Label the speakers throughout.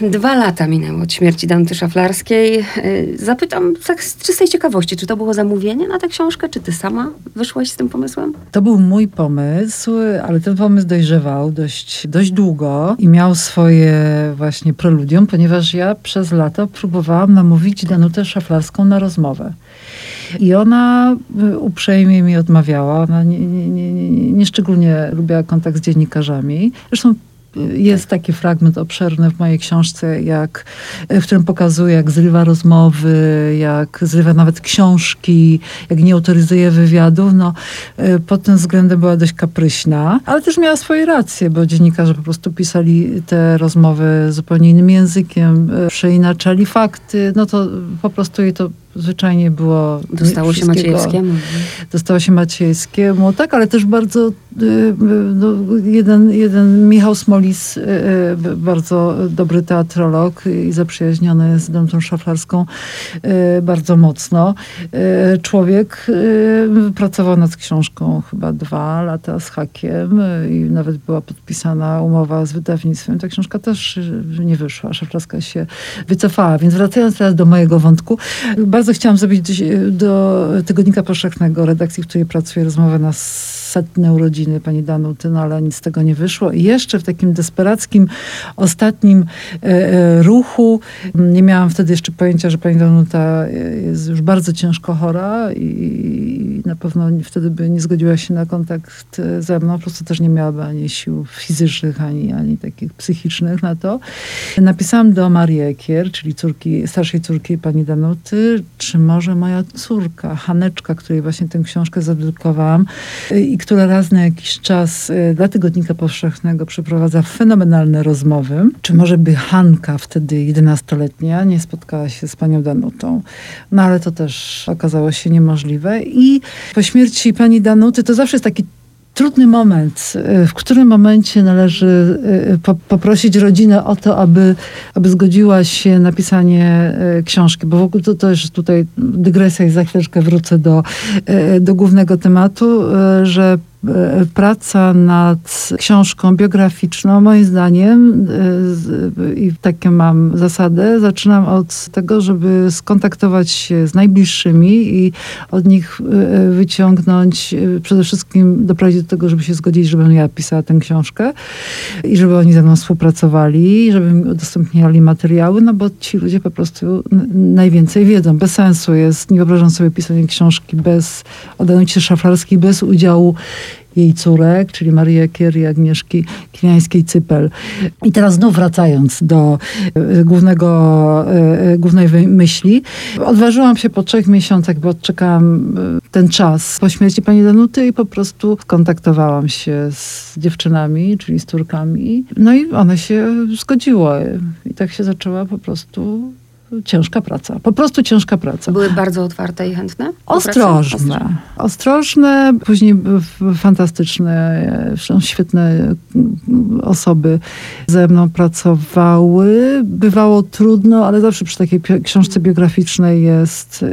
Speaker 1: Dwa lata minęło od śmierci Danuty Szaflarskiej. Y, Zapytam tak z czystej ciekawości, czy to było zamówienie na tę książkę, czy ty sama wyszłaś z tym pomysłem?
Speaker 2: To był mój pomysł, ale ten pomysł dojrzewał dość, dość długo i miał swoje właśnie preludium, ponieważ ja przez lata próbowałam namówić Danutę Szaflarską na rozmowę. I ona y, uprzejmie mi odmawiała. Ona nie, nie, nie, nie, nie szczególnie lubiła kontakt z dziennikarzami. Zresztą jest taki fragment obszerny w mojej książce, jak, w którym pokazuje, jak zrywa rozmowy, jak zrywa nawet książki, jak nie autoryzuje wywiadów. No, y, pod tym względem była dość kapryśna, ale też miała swoje racje, bo dziennikarze po prostu pisali te rozmowy zupełnie innym językiem, y, przeinaczali fakty. No to po prostu jej to zwyczajnie było.
Speaker 1: Dostało się Maciejewskiemu.
Speaker 2: Dostało się Maciejewskiemu, tak, ale też bardzo y, no, jeden, jeden Michał Smolis, y, y, bardzo dobry teatrolog i zaprzyjaźniony z Danutą Szaflarską bardzo mocno. Człowiek pracował nad książką chyba dwa lata z hakiem i nawet była podpisana umowa z wydawnictwem. Ta książka też nie wyszła. Szaflarska się wycofała. Więc wracając teraz do mojego wątku, bardzo chciałam zrobić do Tygodnika Powszechnego, redakcji, w której pracuję, rozmowę na setne urodziny pani Danuty, no ale nic z tego nie wyszło. I jeszcze w takim desperackim, ostatnim e, e, ruchu, nie miałam wtedy jeszcze pojęcia, że pani Danuta jest już bardzo ciężko chora i na pewno wtedy by nie zgodziła się na kontakt ze mną. Po prostu też nie miałaby ani sił fizycznych, ani, ani takich psychicznych na to. Napisałam do Marii Ekier, czyli córki, starszej córki pani Danuty, czy może moja córka, Haneczka, której właśnie tę książkę zadedykowałam i która raz na jakiś czas y, dla Tygodnika Powszechnego przeprowadza fenomenalne rozmowy. Czy może by Hanka, wtedy 11-letnia, nie spotkała się z panią Danutą? No ale to też okazało się niemożliwe. I po śmierci pani Danuty to zawsze jest taki trudny moment, y, w którym momencie należy y, po, poprosić rodzinę o to, aby, aby zgodziła się na pisanie książki, bo w ogóle to też tutaj dygresja i za chwileczkę wrócę do, do głównego tematu, że praca nad książką biograficzną, moim zdaniem, e, i takie mam zasadę, zaczynam od tego, żeby skontaktować się z najbliższymi i od nich e, wyciągnąć, przede wszystkim doprowadzić do tego, żeby się zgodzić, żebym ja pisała tę książkę i żeby oni ze mną współpracowali, żeby mi udostępniali materiały, no bo ci ludzie po prostu najwięcej wiedzą. Bez sensu jest, nie wyobrażam sobie pisania książki bez, o Danucie Szaflarskiej, bez udziału jej córek, czyli Marii Kier i Agnieszki Kwiańskiej-Cypel. I teraz znów wracając do e, głównego, e, e, głównej myśli, odważyłam się po trzech miesiącach, bo odczekałam ten czas po śmierci pani Danuty i po prostu kontaktowałam się z dziewczynami, czyli z córkami. No i one się zgodziły. I tak się zaczęła po prostu ciężka praca. Po prostu ciężka praca.
Speaker 1: Były bardzo otwarte i chętne?
Speaker 2: Ostrożne. Ostrożne, później fantastyczne, są świetne osoby ze mną pracowały. Bywało trudno, ale zawsze przy takiej książce biograficznej jest,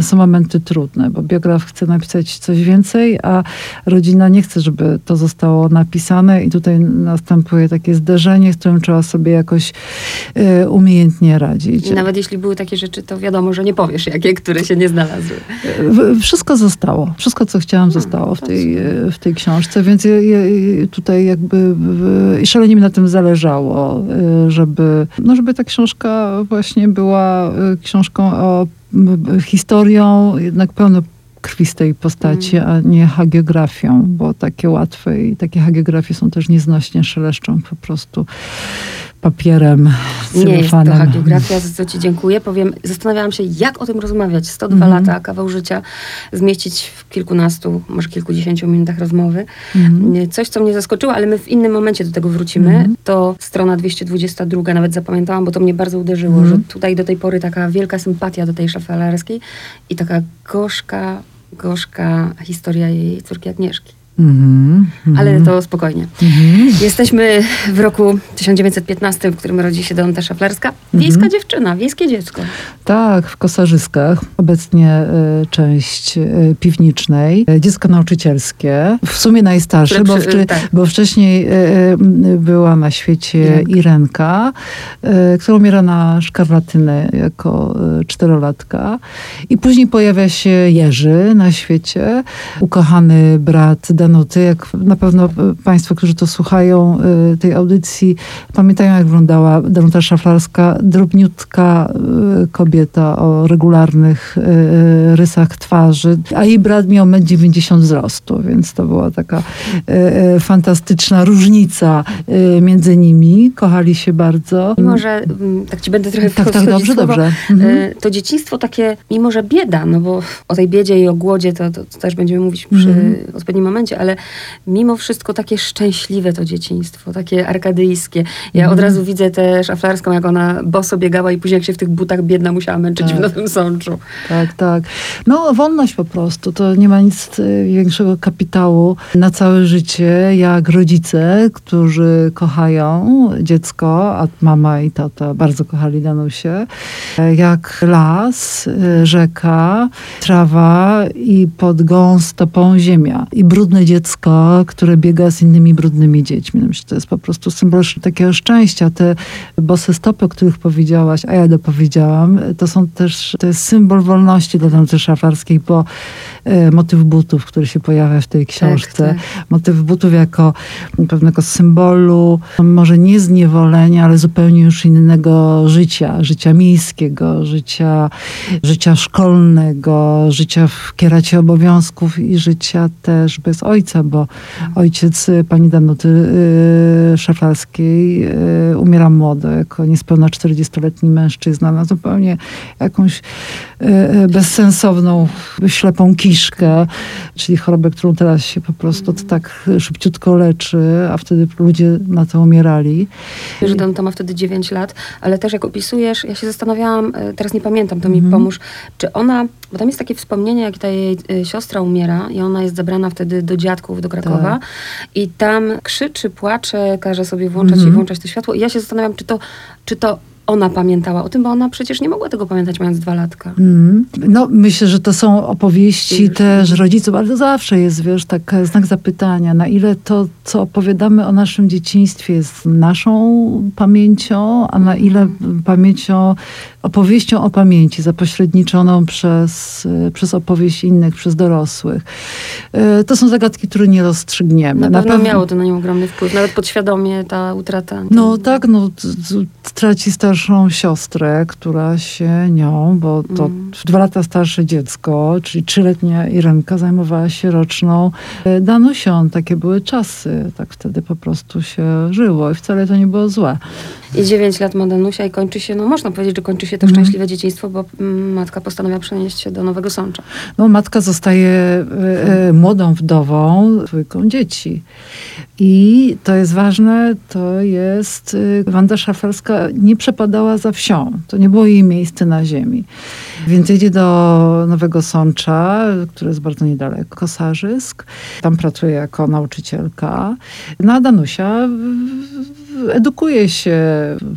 Speaker 2: są momenty trudne, bo biograf chce napisać coś więcej, a rodzina nie chce, żeby to zostało napisane i tutaj następuje takie zderzenie, z którym trzeba sobie jakoś y, umiejętnie radzić
Speaker 1: nawet jeśli były takie rzeczy, to wiadomo, że nie powiesz jakie, które się nie znalazły.
Speaker 2: Wszystko zostało. Wszystko, co chciałam, hmm, zostało w tej, w tej książce, więc tutaj jakby szalenie mi na tym zależało, y, żeby, no żeby ta książka właśnie była y, książką o historią jednak pełną krwistej postaci, mm. a nie hagiografią, bo takie łatwe i takie hagiografie są też nieznośnie szeleszczą po prostu papierem
Speaker 1: Nie jest to hagiografia, za co ci dziękuję. Powiem, zastanawiałam się, jak o tym rozmawiać. 102 mm. lata, kawał życia zmieścić w kilkunastu, może kilkudziesięciu minutach rozmowy. Mm. Coś, co mnie zaskoczyło, ale my w innym momencie do tego wrócimy. Mm. To strona 222, nawet zapamiętałam, bo to mnie bardzo uderzyło, że tutaj do tej pory taka wielka sympatia do tej szafalarskiej i taka gorzka, gorzka historia jej córki Agnieszki. Mm -hmm. Ale to spokojnie. Mm -hmm. Jesteśmy w roku 1915, w którym rodzi się Danuta Szaflerska. Wiejska mm -hmm. dziewczyna, wiejskie dziecko.
Speaker 2: Tak, w Kosarzyskach. Obecnie y, część y, piwniczej. Dziecko nauczycielskie. W sumie najstarsze, bo, wczy, tak. bo, wcześniej y, była na świecie Irenka, Irenka która umiera na szkarlatynę jako czterolatka. I później pojawia się Jerzy na świecie. Ukochany brat Danuty. Jak na pewno Państwo, którzy to słuchają tej audycji, pamiętają jak wyglądała Danuta Szaflarska. Drobniutka kobieta o regularnych rysach twarzy, a jej brat miał 1,90 wzrostu, więc to była taka fantastyczna różnica między nimi. Kochali się bardzo.
Speaker 1: Mimo, że tak ci będę trochę
Speaker 2: Tak, tak, dobrze, słowo, dobrze. Mhm.
Speaker 1: To dzieciństwo takie, mimo że bieda, no bo o tej biedzie i o głodzie to, to, to też będziemy mówić przy mhm. odpowiednim momencie, ale mimo wszystko takie szczęśliwe to dzieciństwo, takie arkadyjskie. Ja mhm. od razu widzę też szaflarską, jak ona boso biegała i później jak się w tych butach biedna musiała męczyć tak. w Nowym Sączu.
Speaker 2: Tak, tak. No wolność po prostu. To nie ma nic y, większego kapitału na całe życie, jak rodzice, którzy kochają dziecko, a mama i tata bardzo kochali Danusię, jak las, y, rzeka, trawa i pod gąs stopą ziemia. I brudne dziecko, które biega z innymi brudnymi dziećmi. No myślę, to jest po prostu symbol takiego szczęścia. Te bose stopy, o których powiedziałaś, a ja dopowiedziałam, to są też, to jest symbol wolności dla Danuty Szaflarskiej, bo e, motyw butów, który się pojawia w tej tak, książce, tak, tak. motyw butów jako pewnego symbolu, może nie zniewolenia, ale zupełnie już innego życia, życia miejskiego, życia, życia szkolnego, życia w kieracie obowiązków i życia też bez ojca, bo ojciec pani Danuty y, Szaflarskiej y, umiera młodo, jako niespełna 40-letni mężczyzna, na zupełnie jakąś y, bezsensowną, ślepą kiszkę, czyli chorobę, którą teraz się po prostu tak szybciutko leczy, a wtedy ludzie na to umierali.
Speaker 1: Że Danuta ma wtedy 9 lat, ale też jak opisujesz, ja się zastanawiałam, teraz nie pamiętam, to mi mhm. pomóż, czy ona, bo tam jest takie wspomnienie, jak ta jej siostra umiera i ona jest zabrana wtedy do dziadków, do Krakowa tak. i tam krzyczy, płacze, każe sobie włączać mm -hmm. i włączać to światło. I ja się zastanawiam, czy to, czy to ona pamiętała o tym, bo ona przecież nie mogła tego pamiętać mając dwa latka. Mm.
Speaker 2: No myślę, że to są opowieści też rodziców, ale to zawsze jest, wiesz, tak znak zapytania, na ile to, co opowiadamy o naszym dzieciństwie jest naszą pamięcią, a na ile pamięcią, opowieścią o pamięci zapośredniczoną przez, przez opowieść innych, przez dorosłych. E, to są zagadki, które nie rozstrzygniemy.
Speaker 1: Na, na pewno, miało to na nią ogromny wpływ, nawet podświadomie ta utrata.
Speaker 2: No tak, no traci starszy starszą siostrę, która się nią, bo to mm. dwa lata starsze dziecko, czyli trzyletnia Irenka zajmowała się roczną e, Danusią. Takie były czasy. Tak wtedy po prostu się żyło i wcale to nie było złe.
Speaker 1: I 9 lat ma Danusia i kończy się, no można powiedzieć, że kończy się to mm. szczęśliwe dzieciństwo, bo mm, matka postanawia przenieść się do Nowego Sącza.
Speaker 2: No matka zostaje e, e, młodą wdową, dwójką dzieci. I to jest ważne, to jest e, Wanda Szafelska nie przepadała za wsią. To nie było jej miejsce na ziemi. Więc jedzie do Nowego Sącza, które jest bardzo niedaleko, Kosarzysk. Tam pracuje jako nauczycielka. No a Danusia edukuje się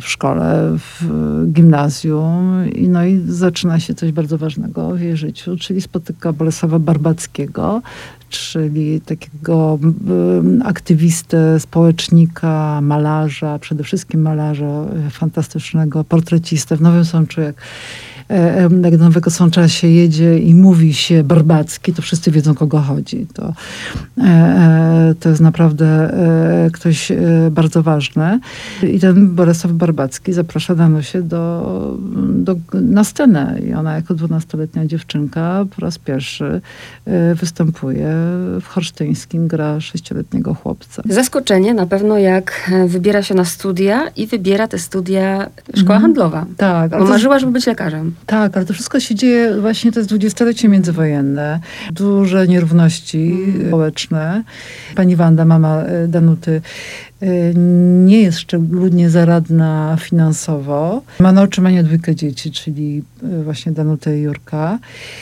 Speaker 2: w szkole, w gimnazjum i, no i zaczyna się coś bardzo ważnego w jej życiu, czyli spotyka Bolesława Barbackiego, czyli takiego aktywistę, społecznika, malarza, przede wszystkim malarza fantastycznego, portrecistę w Nowym Sączu, jak jak do Nowego Sącza się jedzie i mówi się Barbacki, to wszyscy wiedzą, kogo chodzi. To, e, e, to jest naprawdę ktoś bardzo ważny. I ten Bolesław Barbacki zaprasza Danusię do, do, na scenę. I ona jako dwunastoletnia dziewczynka po raz pierwszy występuje w Horsztyńskim, gra sześcioletniego chłopca.
Speaker 1: Zaskoczenie na pewno, jak wybiera się na studia i wybiera te studia szkoła mm. handlowa. Tak. Bo marzyła, żeby być lekarzem.
Speaker 2: Tak, ale to wszystko się dzieje, właśnie to jest dwudziestolecie międzywojenne. Duże nierówności mm. społeczne. Pani Wanda, mama e, Danuty, y, nie jest szczególnie zaradna finansowo. Ma na utrzymanie dwójkę dzieci, czyli y, właśnie Danutę i Jurka.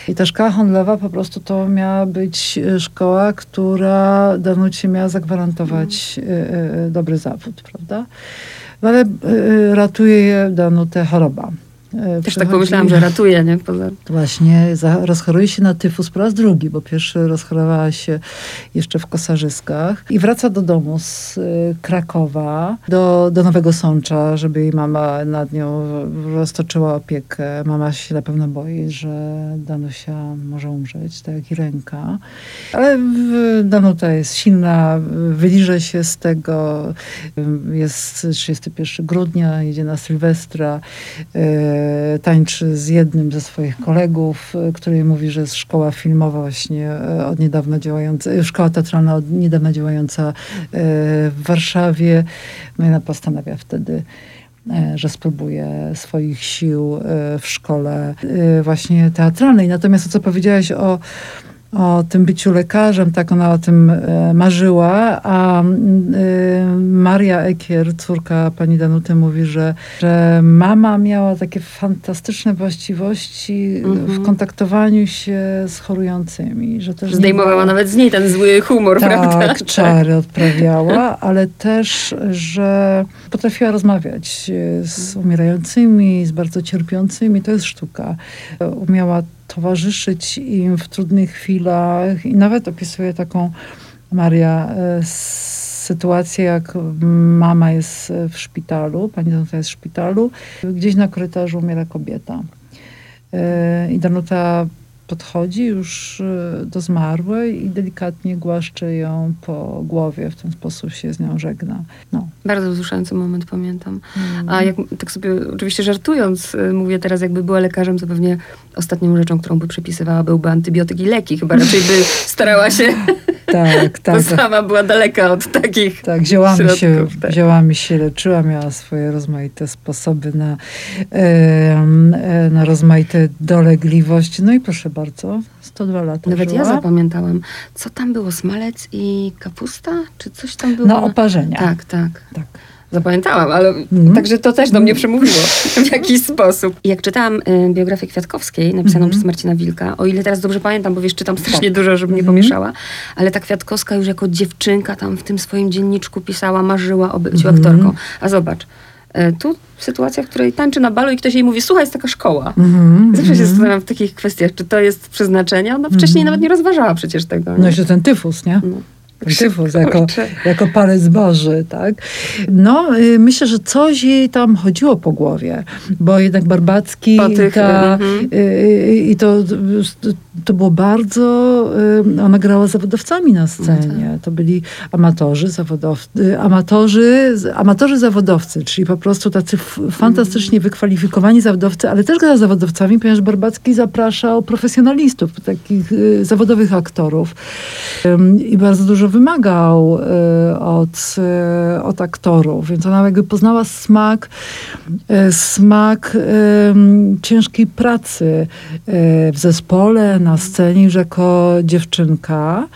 Speaker 2: I ta szkoła handlowa po prostu to miała być szkoła, która Danucie miała zagwarantować dobry zawód, prawda? No ale ratuje je Danutę choroba.
Speaker 1: E, Też tak pomyślałam, że ratuje, nie? Poza...
Speaker 2: Właśnie, rozchoruje się na tyfus po raz drugi, bo pierwszy rozchorowała się jeszcze w Kosarzyskach i wraca do domu z y, Krakowa, do, do Nowego Sącza, żeby jej mama nad nią roztoczyła opiekę. Mama się na pewno boi, że Danusia może umrzeć, tak jak i ręka. Ale Danuta jest silna, wyliże się z tego. Jest 31 grudnia, jedzie na Sylwestra. Tańczy z jednym ze swoich kolegów, e, który mówi, że jest szkoła filmowa właśnie e, od niedawna działająca, e, szkoła teatralna od niedawna działająca w Warszawie. No i postanawia wtedy że spróbuje swoich sił w szkole właśnie teatralnej. Natomiast to, co powiedziałaś o o tym byciu lekarzem, tak ona o tym e, marzyła, a e, Maria Ekier, córka pani Danuty, mówi, że, że mama miała takie fantastyczne właściwości w mhm. kontaktowaniu się z chorującymi. Że też
Speaker 1: Zdejmowała nawet z niej ten zły humor,
Speaker 2: tak,
Speaker 1: prawda?
Speaker 2: Tak, czary odprawiała, ale też, że potrafiła rozmawiać z umierającymi, z bardzo cierpiącymi. To jest sztuka. Umiała towarzyszyć im w trudnych chwilach i nawet opisuje taką Maria e, sytuację, jak mama jest w szpitalu, pani Danuta jest w szpitalu, gdzieś na korytarzu umiera kobieta. E, I Danuta podchodzi już e, do zmarłej i delikatnie głaszcze ją po głowie, w ten sposób się z nią żegna. No.
Speaker 1: Bardzo wzruszający moment, pamiętam. Mm. A jak tak sobie oczywiście żartując, e, mówię teraz, jakby była lekarzem, to pewnie ostatnią rzeczą, którą by przepisywała, byłby antybiotyk i leki. Chyba raczej by starała się
Speaker 2: tak, tak.
Speaker 1: Bo sama była daleka od takich
Speaker 2: Tak, ziołami, środków, się, tak. ziołami się leczyła, miała swoje rozmaite sposoby na, na rozmaite dolegliwości. No i proszę bardzo, 102 lata
Speaker 1: Nawet
Speaker 2: żyła.
Speaker 1: ja zapamiętałem. Co tam było? Smalec i kapusta? Czy coś tam było?
Speaker 2: No, oparzenia.
Speaker 1: Tak, tak. tak zapamiętałam, ale mm. także to też do mnie przemówiło w jakiś sposób. I jak czytałam y, biografię Kwiatkowskiej, napisaną mm. przez Marcina Wilka, o ile teraz dobrze pamiętam, bo wiesz, czytam strasznie tak. dużo, żeby nie mhm. pomieszała, ale ta Kwiatkowska już jako dziewczynka tam w tym swoim dzienniczku pisała, marzyła o byciu mm. aktorką. A zobacz, tu sytuacja, w której tańczy na balu i ktoś jej mówi, słuchaj, jest taka szkoła. Mm-hmm, Zawsze mm-hmm. się zastanawiam w takich kwestiach, czy to jest przeznaczenie. Ona wcześniej mm-hmm. nawet nie rozważała przecież tego.
Speaker 2: Nie? No jeszcze ten tyfus, nie? No tyfus, jako, jako palec Boży, tak? No, y, myślę, że coś jej tam chodziło po głowie, bo jednak Barbacki tych, ta, mhm. y, y, i to, to było bardzo, ona grała z zawodowcami na scenie. Tak. To byli amatorzy, zawodowcy, amatorzy, amatorzy zawodowcy, czyli po prostu tacy fantastycznie mhm. wykwalifikowani zawodowcy, ale też grała z zawodowcami, ponieważ Barbacki zapraszał profesjonalistów, takich zawodowych aktorów i bardzo dużo wymagał y, od, y, od aktorów, więc ona jakby poznała smak, y, smak ciężkiej pracy w zespole, na scenie już jako dziewczynka.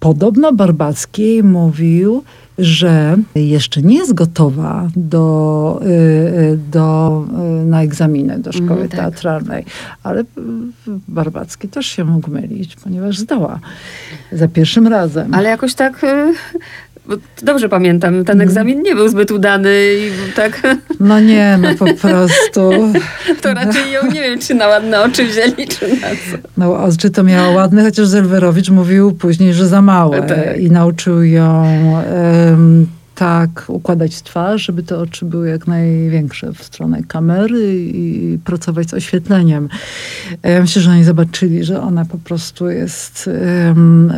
Speaker 2: Podobno Barbacki mówił, że jeszcze nie jest gotowa do, y, y, do, y, na egzaminy do szkoły mm, tak. teatralnej. Ale Barbacki też się mógł mylić, ponieważ zdała za pierwszym razem.
Speaker 1: Ale jakoś tak bo dobrze pamiętam, ten mhm. egzamin nie był zbyt udany i tak...
Speaker 2: No nie, no po prostu...
Speaker 1: To raczej ją nie wiem, czy na ładne oczy wzięli, czy na co.
Speaker 2: No oczy to miała ładne, chociaż Zelwerowicz mówił później, że za małe. Tak. I nauczył ją um, tak układać twarz, żeby te oczy były jak największe w stronę kamery i pracować z oświetleniem. E, ja myślę, że oni zobaczyli, że ona po prostu jest um,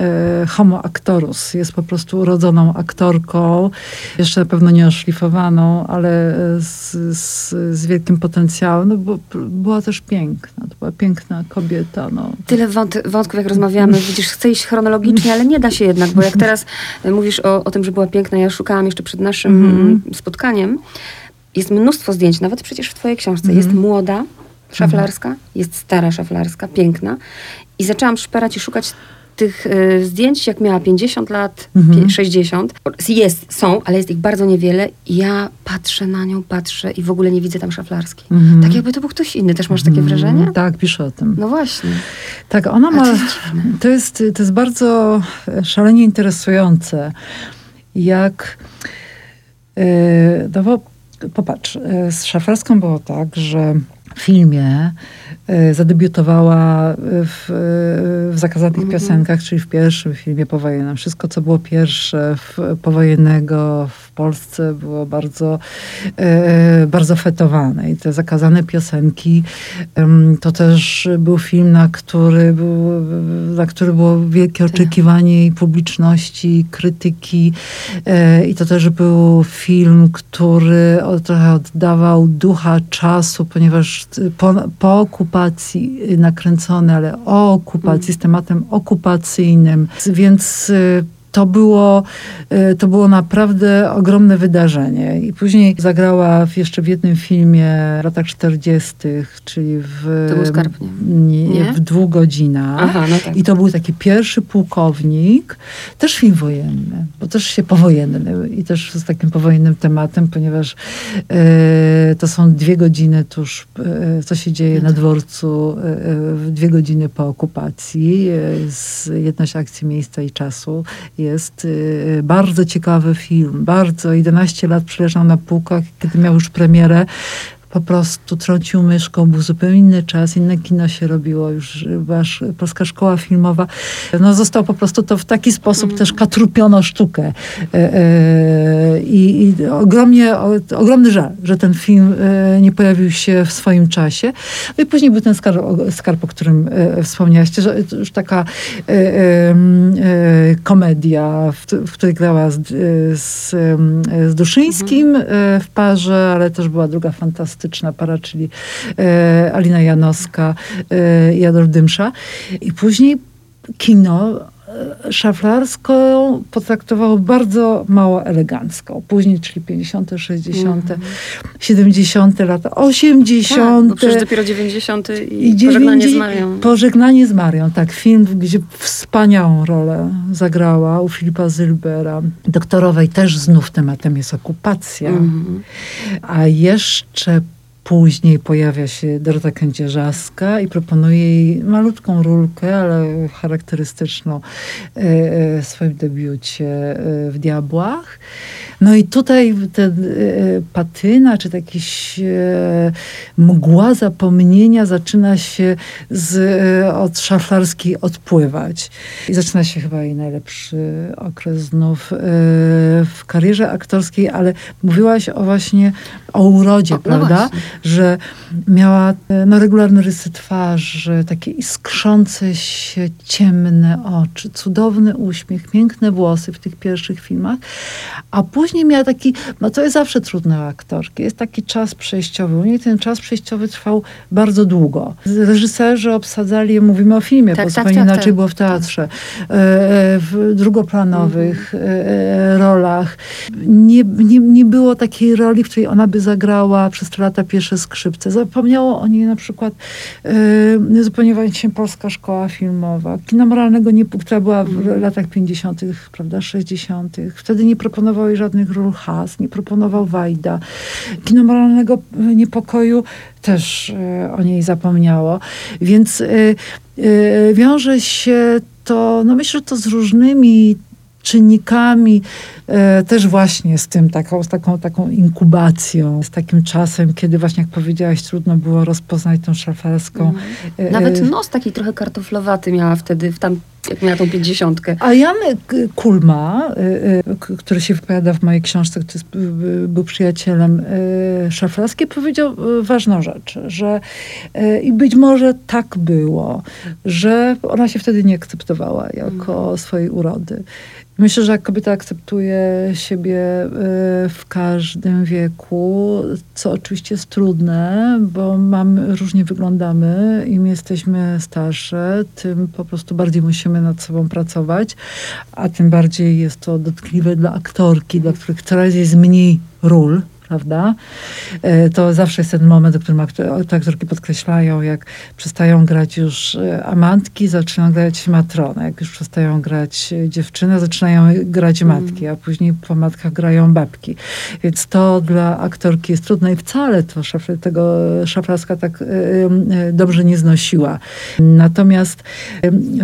Speaker 2: homo actorus, jest po prostu urodzoną aktorką, jeszcze na pewno nie oszlifowaną, ale z, z, z wielkim potencjałem, no bo była też piękna, to była piękna kobieta. No.
Speaker 1: Tyle wąt wątków, jak rozmawiamy, widzisz, chcę iść chronologicznie, ale nie da się jednak, bo jak teraz mówisz o, o tym, że była piękna, ja szukałam jeszcze przed naszym mm -hmm. spotkaniem, jest mnóstwo zdjęć, nawet przecież w twojej książce. Mm -hmm. Jest młoda, szaflarska, -hmm. jest stara szaflarska, piękna. I zaczęłam szperać i szukać tych y, zdjęć, jak miała 50 lat, mhm. 60, jest, są, ale jest ich bardzo niewiele. I ja patrzę na nią, patrzę i w ogóle nie widzę tam szaflarskiej. Mhm. Tak jakby to był ktoś inny. Też masz takie mhm. wrażenie?
Speaker 2: Tak, piszę o tym.
Speaker 1: No właśnie.
Speaker 2: Tak, ona ma... To jest, to jest, to jest bardzo szalenie interesujące, jak... Yy, no bo popatrz, e, z Szaflarską było tak, że w filmie e, zadebiutowała w, w Zakazanych mm -hmm. Piosenkach, czyli w pierwszym filmie powojennym. Wszystko, co było pierwsze w, powojennego w Polsce było bardzo, e, bardzo fetowane. I te Zakazane Piosenki to też był film, na który, był, na który było wielkie tak. oczekiwanie i publiczności, i krytyki. I to też był film, który trochę oddawał ducha czasu, ponieważ po, po okupacji nakręcony, ale o okupacji, z tematem okupacyjnym. Więc to było, y, to było naprawdę ogromne wydarzenie. I później zagrała w, jeszcze w jednym filmie w latach 40., czyli w,
Speaker 1: to był Skarb,
Speaker 2: nie? Nie, w dwóch godzinach. Aha, no tak. I to był taki pierwszy pułkownik, też film wojenny, bo też się powojenny i też z takim powojennym tematem, ponieważ e, to są dwie godziny tuż, e, co się dzieje no na tak. dworcu, e, dwie godziny po okupacji, z jedność akcji miejsca i czasu jest y, bardzo ciekawy film. Bardzo. 11 lat przeleżał na półkach, kiedy miał już premierę po prostu trącił myszką, był zupełnie inny czas, inne kino się robiło, już wasz, polska szkoła filmowa, no został po prostu to w taki sposób mm. też katrupiono sztukę. E, e, I, i ogromnie, ogromny żal, że ten film e, nie pojawił się w swoim czasie. No i później był ten skarb, skarb o którym wspomniałaś, że już taka komedia, w, w, której grała z, z, z Duszyńskim mm. w parze, ale też była druga fantastyczna fantastyczna para, czyli e, Alina Janowska e, i Adolf Dymsza. I później kino szaflarską potraktowało bardzo mało elegancko. Później, czyli 50., 60., mm. 70. lata, 80.
Speaker 1: Tak, przecież dopiero 90. i, i Pożegnanie z Marią.
Speaker 2: Pożegnanie z Marią, tak. Film, gdzie wspaniałą rolę zagrała u Filipa Zylbera. Doktorowej też znów tematem jest okupacja. Mm. A jeszcze Później pojawia się Dorota Kędzierzaska i proponuje jej malutką rulkę, ale charakterystyczną e, e, w swoim debiucie e, w Diabłach. No i tutaj ten patyna, czy jakiś mgła zapomnienia zaczyna się z, od szaflarskiej odpływać. I zaczyna się chyba jej najlepszy okres znów w karierze aktorskiej, ale mówiłaś o właśnie o urodzie, o, no prawda? No że miała e, no, regularne rysy twarzy, takie iskrzące się ciemne oczy, cudowny uśmiech, piękne włosy w tych pierwszych filmach, a później miała taki, no to jest zawsze trudne u aktorki, jest taki czas przejściowy. U niej ten czas przejściowy trwał bardzo długo. Reżyserzy obsadzali, mówimy o filmie, tak, bo tak, zupełnie tak, inaczej tak. było w teatrze, e, w drugoplanowych mhm. rolach. Nie, nie, nie było takiej roli, w której ona by zagrała przez te lata pierwsze skrzypce. Zapomniało o niej na przykład yy, zupełnie się Polska Szkoła Filmowa. Kina moralnego, nie, która była w mm. latach 50., prawda, 60. Wtedy nie proponował jej żadnych ról has, nie proponował Wajda. Kino moralnego niepokoju też yy, o niej zapomniało. Więc yy, wiąże się to, no myślę, że to z różnymi czynnikami, też właśnie z tym, taką, z taką, taką inkubacją, z takim czasem, kiedy właśnie, jak powiedziałaś, trudno było rozpoznać tą szafarską. Mhm.
Speaker 1: E, Nawet nos taki trochę kartoflowaty miała wtedy, w tam, jak miała tą pięćdziesiątkę.
Speaker 2: A Jan Kulma, e, który się wypowiada w mojej książce, który był przyjacielem szaflarskiej, powiedział ważną rzecz, że i być może tak było, że ona się wtedy nie akceptowała jako mhm. swojej urody. Myślę, że jak kobieta akceptuje siebie y, w każdym wieku, co oczywiście jest trudne, bo mamy, różnie wyglądamy, im jesteśmy starsze, tym po prostu bardziej musimy nad sobą pracować, a tym bardziej jest to dotkliwe dla aktorki, dla których coraz jest mniej ról prawda? E, to zawsze jest ten moment, o którym te aktorki podkreślają, jak przestają grać już e, amantki, zaczynają grać matronę. Jak już przestają grać dziewczyny, zaczynają grać mm. matki, a później po matkach grają babki. Więc to dla aktorki jest trudne i wcale to szafry, tego szafraska tak dobrze nie znosiła. Natomiast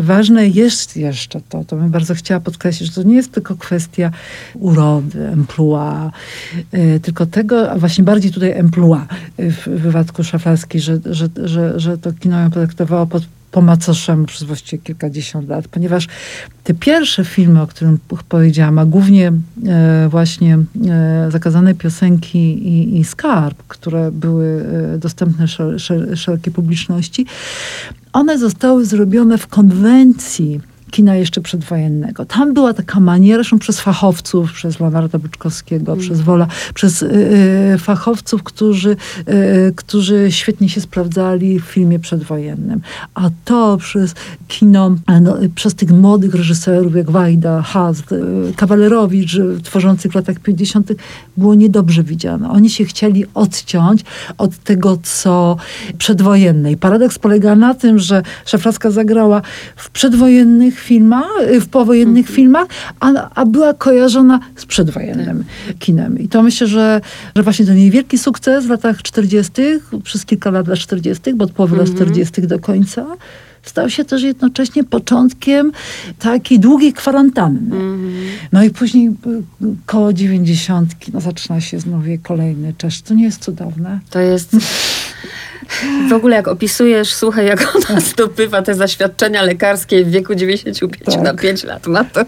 Speaker 2: ważne jest jeszcze to, to bym bardzo chciała podkreślić, że to nie jest tylko kwestia urody, emploi, tylko tego, a właśnie bardziej tutaj emploi w wypadku szaflarskiej, że, że, że, że to kino ją potraktowało pod po macoszemu przez właściwie kilkadziesiąt lat, ponieważ te pierwsze filmy, o którym powiedziałam, a głównie e, właśnie e, zakazane piosenki i, i, skarb, które były e, dostępne szer, szer, szerokiej publiczności, one zostały zrobione w konwencji kina jeszcze przedwojennego. Tam była taka maniera, zresztą przez fachowców, przez Leonarda Byczkowskiego, mm. przez Wola, przez y, y, fachowców, którzy, y, którzy świetnie się sprawdzali w filmie przedwojennym. A to przez kino, no, przez tych młodych reżyserów jak Wajda, Hast, y, Kawalerowicz, tworzących w latach 50. było niedobrze widziane. Oni się chcieli odciąć od tego, co przedwojenne. I paradoks polega na tym, że Szafracka zagrała w przedwojennych filmach, y, w powojennych mhm. filmach, a, a była kojarzona z przedwojennym tak. kinem. I to myślę, że, że właśnie ten jej wielki sukces w latach 40., przez kilka lat lat 40., bo od połowy lat 40. Mhm. do końca, stał się też jednocześnie początkiem takiej długiej kwarantanny. Mm. No i później y, koło dziewięćdziesiątki, no zaczyna się znowu kolejny czas. To nie jest cudowne?
Speaker 1: To jest... W ogóle jak opisujesz, słuchaj, jak ona zdobywa te zaświadczenia lekarskie w wieku 95 tak. na 5 lat ma, to,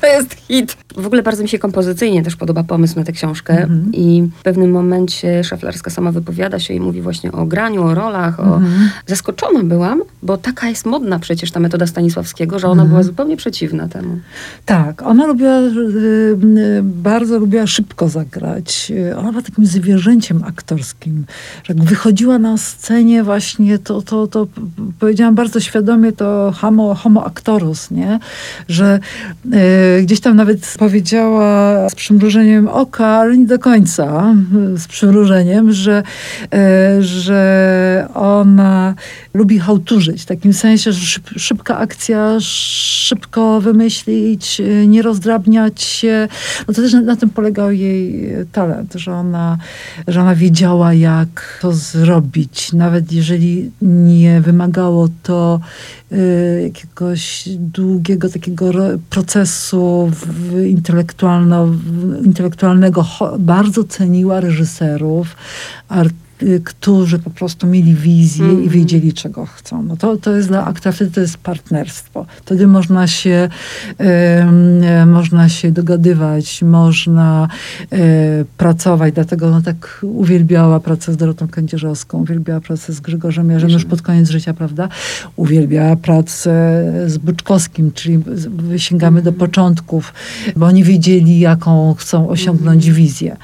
Speaker 1: to jest hit. W ogóle bardzo mi się kompozycyjnie też podoba pomysł na tę książkę -hmm. i w pewnym momencie Szaflarska sama wypowiada się i mówi właśnie o graniu, o rolach. O... Mm -hmm. Zaskoczona byłam, bo taka jest modna przecież ta metoda Stanisławskiego, że ona -hmm. była zupełnie przeciwna temu.
Speaker 2: Tak, ona lubiła, y, y, bardzo lubiła szybko zagrać. Ona była takim zwierzęciem aktorskim. Że jak wychodziła na scenie właśnie, to, to, to powiedziałam bardzo świadomie to homo, homo actorus, nie? Że y, gdzieś tam nawet powiedziała z przymrużeniem oka, ale nie do końca z przymrużeniem, że, e, że ona lubi hałturzyć. W takim sensie, że szyb, szybka akcja, szybko wymyślić, nie rozdrabniać się. No to też na, na, tym polegał jej talent, że ona, że ona wiedziała, jak to zrobić. Nawet jeżeli nie wymagało to y, jakiegoś długiego takiego procesu intelektualno, intelektualnego. Bardzo ceniła reżyserów, artystów, którzy po prostu mieli wizję mm. i mhm. wiedzieli, czego chcą. No to, to jest dla aktora, wtedy to jest partnerstwo. Wtedy można się, y, można się dogadywać, można y, pracować. Dlatego ona tak uwielbiała pracę z Dorotą Kędzierzowską, uwielbiała pracę z Grzegorzem Jarzem już pod koniec życia, prawda? Uwielbiała pracę z Byczkowskim, czyli sięgamy mm. do mhm. początków, bo oni wiedzieli, jaką chcą osiągnąć mm. wizję.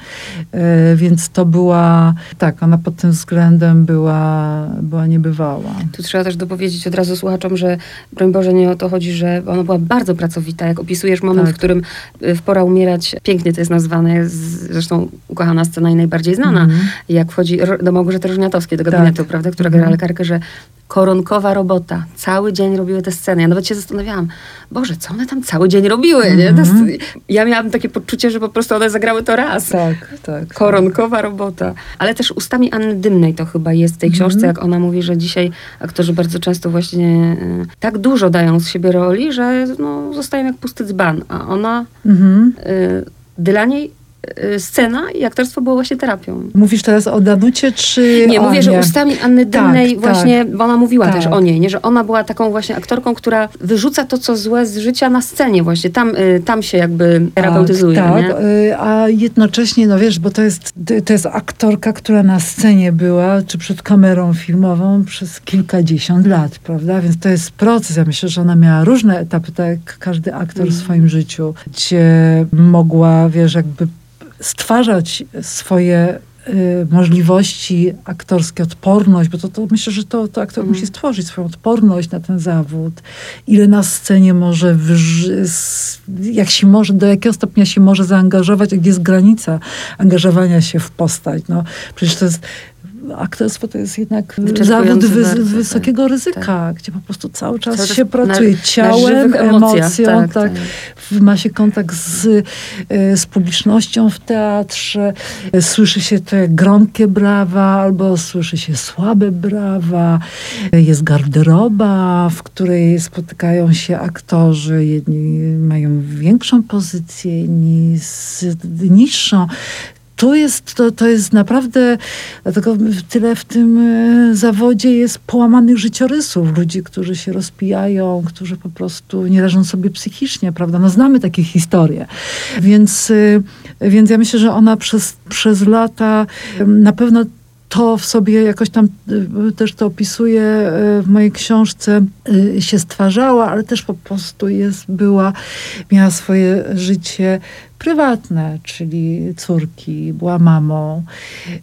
Speaker 2: Y, więc to była, tak, ona pod tym względem była, była niebywała.
Speaker 1: Tu trzeba też dopowiedzieć od razu słuchaczom, że broń Boże nie o to chodzi, że ona była bardzo pracowita. Jak opisujesz moment, tak. w którym y, w Pora umierać, pięknie to jest nazwane, zresztą ukochana scena i najbardziej znana, mm. jak wchodzi do Małgorzaty Różniatowskiej do gabinetu, tak. prawda, która gra mm. lekarkę, że koronkowa robota. Cały dzień robiły te sceny. Ja nawet się zastanawiałam, Boże, co one tam cały dzień robiły, mm -hmm. nie? Mhm. Ja miałam takie poczucie, że po prostu one zagrały to raz.
Speaker 2: Tak, tak.
Speaker 1: Koronkowa robota. Ale też ustami Anny Dymnej to chyba jest w tej książce, mm -hmm. jak ona mówi, że dzisiaj aktorzy bardzo często właśnie y, tak dużo dają z siebie roli, że no, zostają jak pusty dzban. A ona mm -hmm. y, dla niej scena i aktorstwo było właśnie terapią.
Speaker 2: Mówisz teraz o Danucie, czy
Speaker 1: Nie, mówię, że ustami Anny Dymnej tak, właśnie, tak. bo ona mówiła tak. też o niej, nie? że ona była taką właśnie aktorką, która wyrzuca to, co złe z życia na scenie właśnie. Tam, y, tam się jakby terapeutyzuje. Tak, tak.
Speaker 2: Y, a jednocześnie, no wiesz, bo to jest, to jest aktorka, która na scenie była, czy przed kamerą filmową przez kilkadziesiąt lat, prawda? Więc to jest proces. Ja myślę, że ona miała różne etapy, tak jak każdy aktor mm. w swoim życiu, gdzie mogła, wiesz, jakby stwarzać swoje y, możliwości aktorskie, odporność, bo to, to myślę, że to, to aktor mm. musi stworzyć swoją odporność na ten zawód. Ile na scenie może, jak się może, do jakiego stopnia się może zaangażować, jak jest granica angażowania się w postać. No, przecież to jest aktorstwo to jest jednak zawód wy, bardzo, wysokiego tak, ryzyka, tak. gdzie po prostu cały czas cały się pracuje na, ciałem, na emocją, tak, tak, tak, ma się kontakt z, e, z publicznością w teatrze, e, słyszy się te gromkie brawa, albo słyszy się słabe brawa, jest garderoba, w której spotykają się aktorzy, jedni mają większą pozycję, inni z niższą tu jest, to, to jest naprawdę, dlatego tyle w tym e, zawodzie jest połamanych życiorysów, ludzi, którzy się rozpijają, którzy po prostu nie leżą sobie psychicznie, prawda? No znamy takie historie. Więc, e, więc ja myślę, że ona przez, przez lata na pewno to w sobie jakoś tam e, też to opisuje w mojej książce, się stwarzała, ale też po prostu jest, była, miała swoje życie prywatne, czyli córki, była mamą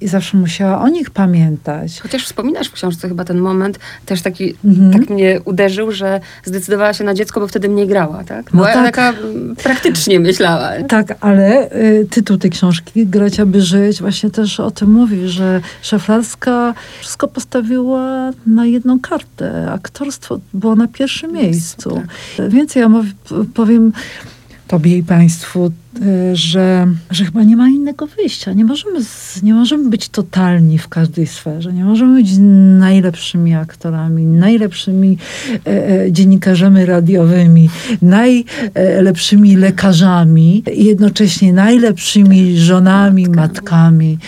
Speaker 2: i zawsze musiała o nich pamiętać.
Speaker 1: Chociaż wspominasz w książce chyba ten moment, też taki, mhm. tak mnie uderzył, że zdecydowała się na dziecko, bo wtedy mniej grała, tak? No tak. taka mm, praktycznie myślała.
Speaker 2: Tak, ale y, tytuł tej książki, Grać aby żyć, właśnie też o tym mówi, że Szaflarska wszystko postawiła na jedną kartę. Aktorstwo było na pierwszym miejscu. Tak. Więcej ja powiem tobie i państwu, że, że chyba nie ma innego wyjścia. Nie możemy, nie możemy być totalni w każdej sferze. Nie możemy być najlepszymi aktorami, najlepszymi e, e, dziennikarzami radiowymi, najlepszymi lekarzami i jednocześnie najlepszymi żonami, matkami.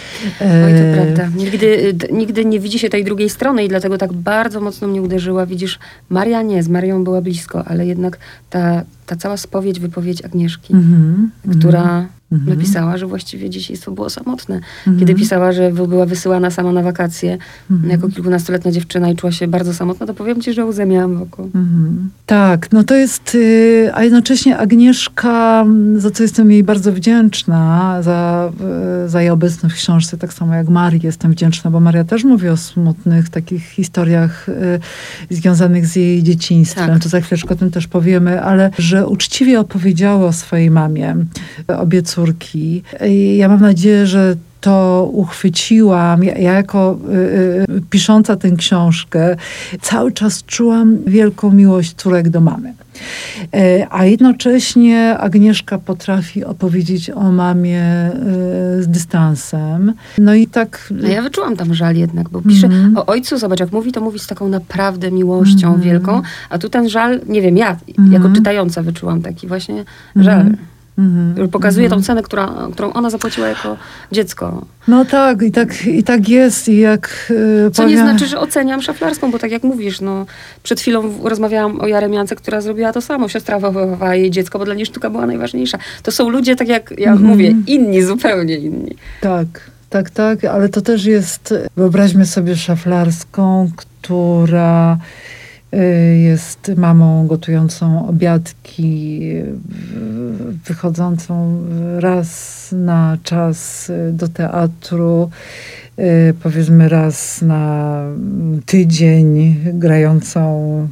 Speaker 1: Oj, to prawda. Nigdy, nigdy nie widzi się tej drugiej strony i dlatego tak bardzo mocno mnie uderzyła. Widzisz, Maria nie, z Marią była blisko, ale jednak ta ta cała spowiedź, wypowiedź Agnieszki, mm -hmm, która -hmm. napisała, że właściwie dzieciństwo było samotne. -hmm. Kiedy pisała, że była wysyłana sama na wakacje mhm. jako kilkunastoletnia dziewczyna i czuła się bardzo samotna, to powiem ci, że łzę miałam wokół.
Speaker 2: Mhm. Tak, no to jest, y, a jednocześnie Agnieszka, za co jestem jej bardzo wdzięczna, za, y, za jej obecność w książce, tak samo jak Marii jestem wdzięczna, bo Maria też mówi o smutnych takich historiach y, związanych z jej dzieciństwem. Tak. To za chwileczkę o tym też powiemy, ale że uczciwie opowiedziała o swojej mamie, obie córki. Ja mam nadzieję, że to uchwyciłam. Ja, ja jako y, y, pisząca tę książkę cały czas czułam wielką miłość córek do mamy. E, a jednocześnie Agnieszka potrafi opowiedzieć o mamie e, z dystansem. No i tak.
Speaker 1: No ja wyczułam tam żal jednak, bo pisze mm o ojcu, zobacz, jak mówi, to mówi z taką naprawdę miłością mm wielką, a tu ten żal, nie wiem, ja mm jako czytająca wyczułam taki właśnie żal. Mhm. Mhm. Pokazuje tą mhm. cenę, która, którą ona zapłaciła jako dziecko.
Speaker 2: No tak, i tak, i tak jest. I jak,
Speaker 1: yy, Co powiem... nie znaczy, że oceniam szaflarską, bo tak jak mówisz, no, przed chwilą rozmawiałam o Jaremiance, która zrobiła to samo. Siostra wychowywała jej dziecko, bo dla niej sztuka była najważniejsza. To są ludzie, tak jak ja mhm. mówię, inni, zupełnie inni.
Speaker 2: Tak, tak, tak, ale to też jest, wyobraźmy sobie szaflarską, która jest mamą gotującą obiadki, wychodzącą raz na czas do teatru, y, powiedzmy raz na tydzień, grającą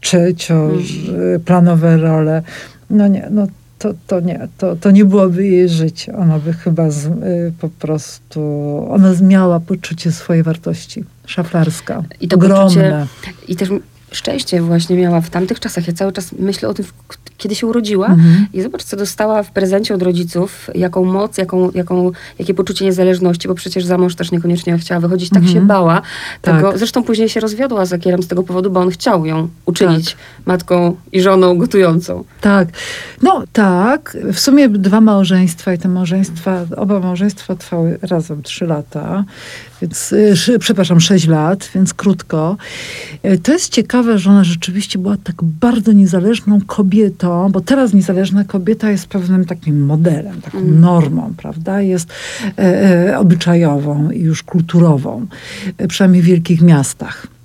Speaker 2: trzecią mhm. planowe role. No nie, no to, to nie, to, to nie byłoby jej życie. Ona by chyba z, y, po prostu, ona miała poczucie swojej wartości. Szaflarska. I to Ogromne. Poczucie,
Speaker 1: I też szczęście właśnie miała w tamtych czasach. Ja cały czas myślę o tym, kiedy się urodziła mhm. i zobacz, co dostała w prezencie od rodziców, jaką moc, jaką, jaką, jakie poczucie niezależności, bo przecież za mąż też niekoniecznie chciała wychodzić, tak mhm. się bała. Tego, tak. Zresztą później się rozwiodła z Akierem z tego powodu, bo on chciał ją uczynić tak. matką i żoną gotującą.
Speaker 2: Tak. No tak. W sumie dwa małżeństwa i te małżeństwa, oba małżeństwa trwały razem trzy lata więc, y, przepraszam, 6 lat, więc krótko. Y, to jest ciekawe, że ona rzeczywiście była tak bardzo niezależną kobietą, bo teraz niezależna kobieta jest pewnym takim modelem, taką mm. normą, prawda? Jest e, e, obyczajową i już kulturową, e, przynajmniej w wielkich miastach.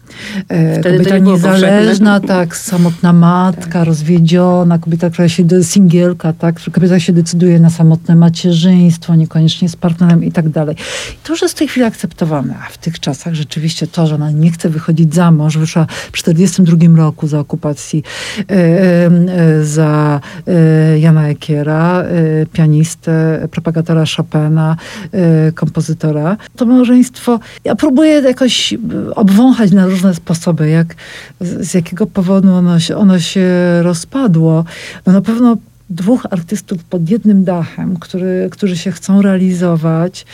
Speaker 2: E, Wtedy kobieta niezależna, tak, samotna matka, tak. rozwiedziona, kobieta, która się, singielka, tak, kobieta się decyduje na samotne macierzyństwo, niekoniecznie z partnerem i tak dalej. I to już jest w tej chwili akceptowane, a w tych czasach rzeczywiście to, że ona nie chce wychodzić za mąż, wyszła w 1942 roku za okupacji e, e, za e, Jana Ekiera, e, pianistę, propagatora Chopina, e, kompozytora. To małżeństwo, ja próbuję jakoś obwąchać na różne sposoby, jak, z jakiego powodu ono się, ono się rozpadło. No na pewno dwóch artystów pod jednym dachem, który, którzy się chcą realizować,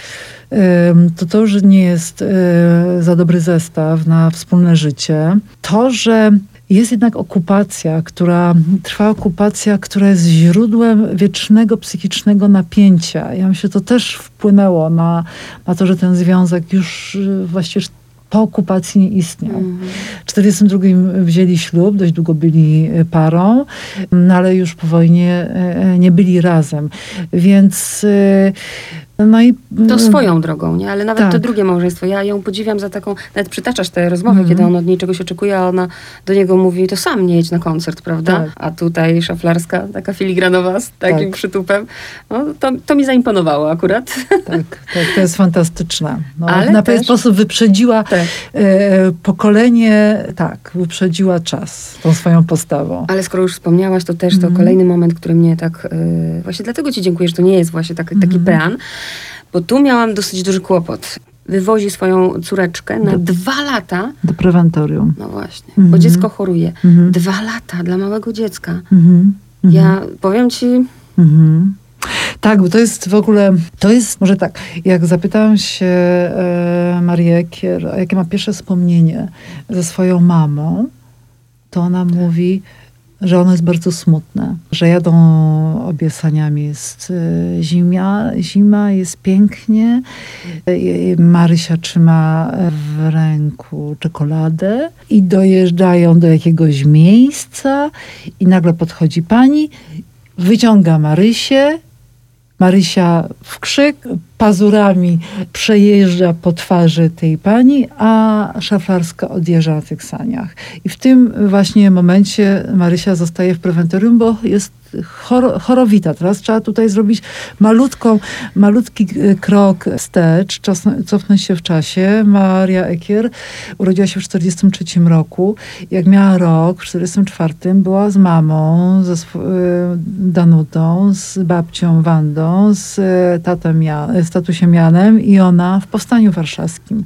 Speaker 2: to to już nie jest e, za dobry zestaw na wspólne życie. To, że jest jednak okupacja, która trwa okupacja, która jest źródłem wiecznego psychicznego napięcia. Ja myślę, że to też wpłynęło na, na to, że ten związek już właściwie po okupacji nie istniał. Mm. W 1942 wzięli ślub, dość długo byli e, parą, no ale już po wojnie e, e, nie byli razem. Więc
Speaker 1: no i, to mm, swoją drogą, nie? Ale nawet tak. to drugie małżeństwo, ja ją podziwiam za taką, nawet przytaczasz te rozmowy, mm. kiedy on od niej czegoś oczekuje, a ona do niego mówi, to sam nie jedź na koncert, prawda? Tak. A tutaj szaflarska, taka filigranowa z takim tak. przytupem. No, to, to mi zaimponowało akurat.
Speaker 2: Tak, tak to jest fantastyczne. No, Ale na pewien sposób wyprzedziła tak. e, pokolenie, tak, wyprzedziła czas tą swoją postawą.
Speaker 1: Ale skoro już wspomniałaś, to też to mm. kolejny moment, który mnie tak, e, właśnie dlatego ci dziękuję, że to nie jest właśnie tak, taki mm. pean, bo tu miałam dosyć duży kłopot. Wywozi swoją córeczkę na do, dwa lata.
Speaker 2: Do prewentorium.
Speaker 1: No właśnie, mhm. bo dziecko choruje. Mhm. Dwa lata dla małego dziecka. Mhm. Ja mhm. powiem ci... Mhm.
Speaker 2: Tak, bo to jest w ogóle, to jest, może tak, jak zapytałam się e, Marię Kier, jakie ma pierwsze wspomnienie ze swoją mamą, to ona mówi, że ono jest bardzo smutne, że jadą obie saniami. Jest e, zima, zima jest pięknie. E, Marysia trzyma w ręku czekoladę i dojeżdżają do jakiegoś miejsca i nagle podchodzi pani, wyciąga Marysię, Marysia w krzyk, pazurami przejeżdża po twarzy tej pani, a szaflarska odjeżdża na tych saniach. I w tym właśnie momencie Marysia zostaje w prewentorium, bo jest chor chorowita. Teraz trzeba tutaj zrobić malutką, malutki e, krok wstecz, czas, cofnąć się w czasie. Maria Ekier urodziła się w 1943 roku. Jak miała rok, w 1944 była z mamą, ze e, Danutą, z babcią Wandą, z e, tatem Jan, z tatusiem Janem i ona w Powstaniu Warszawskim.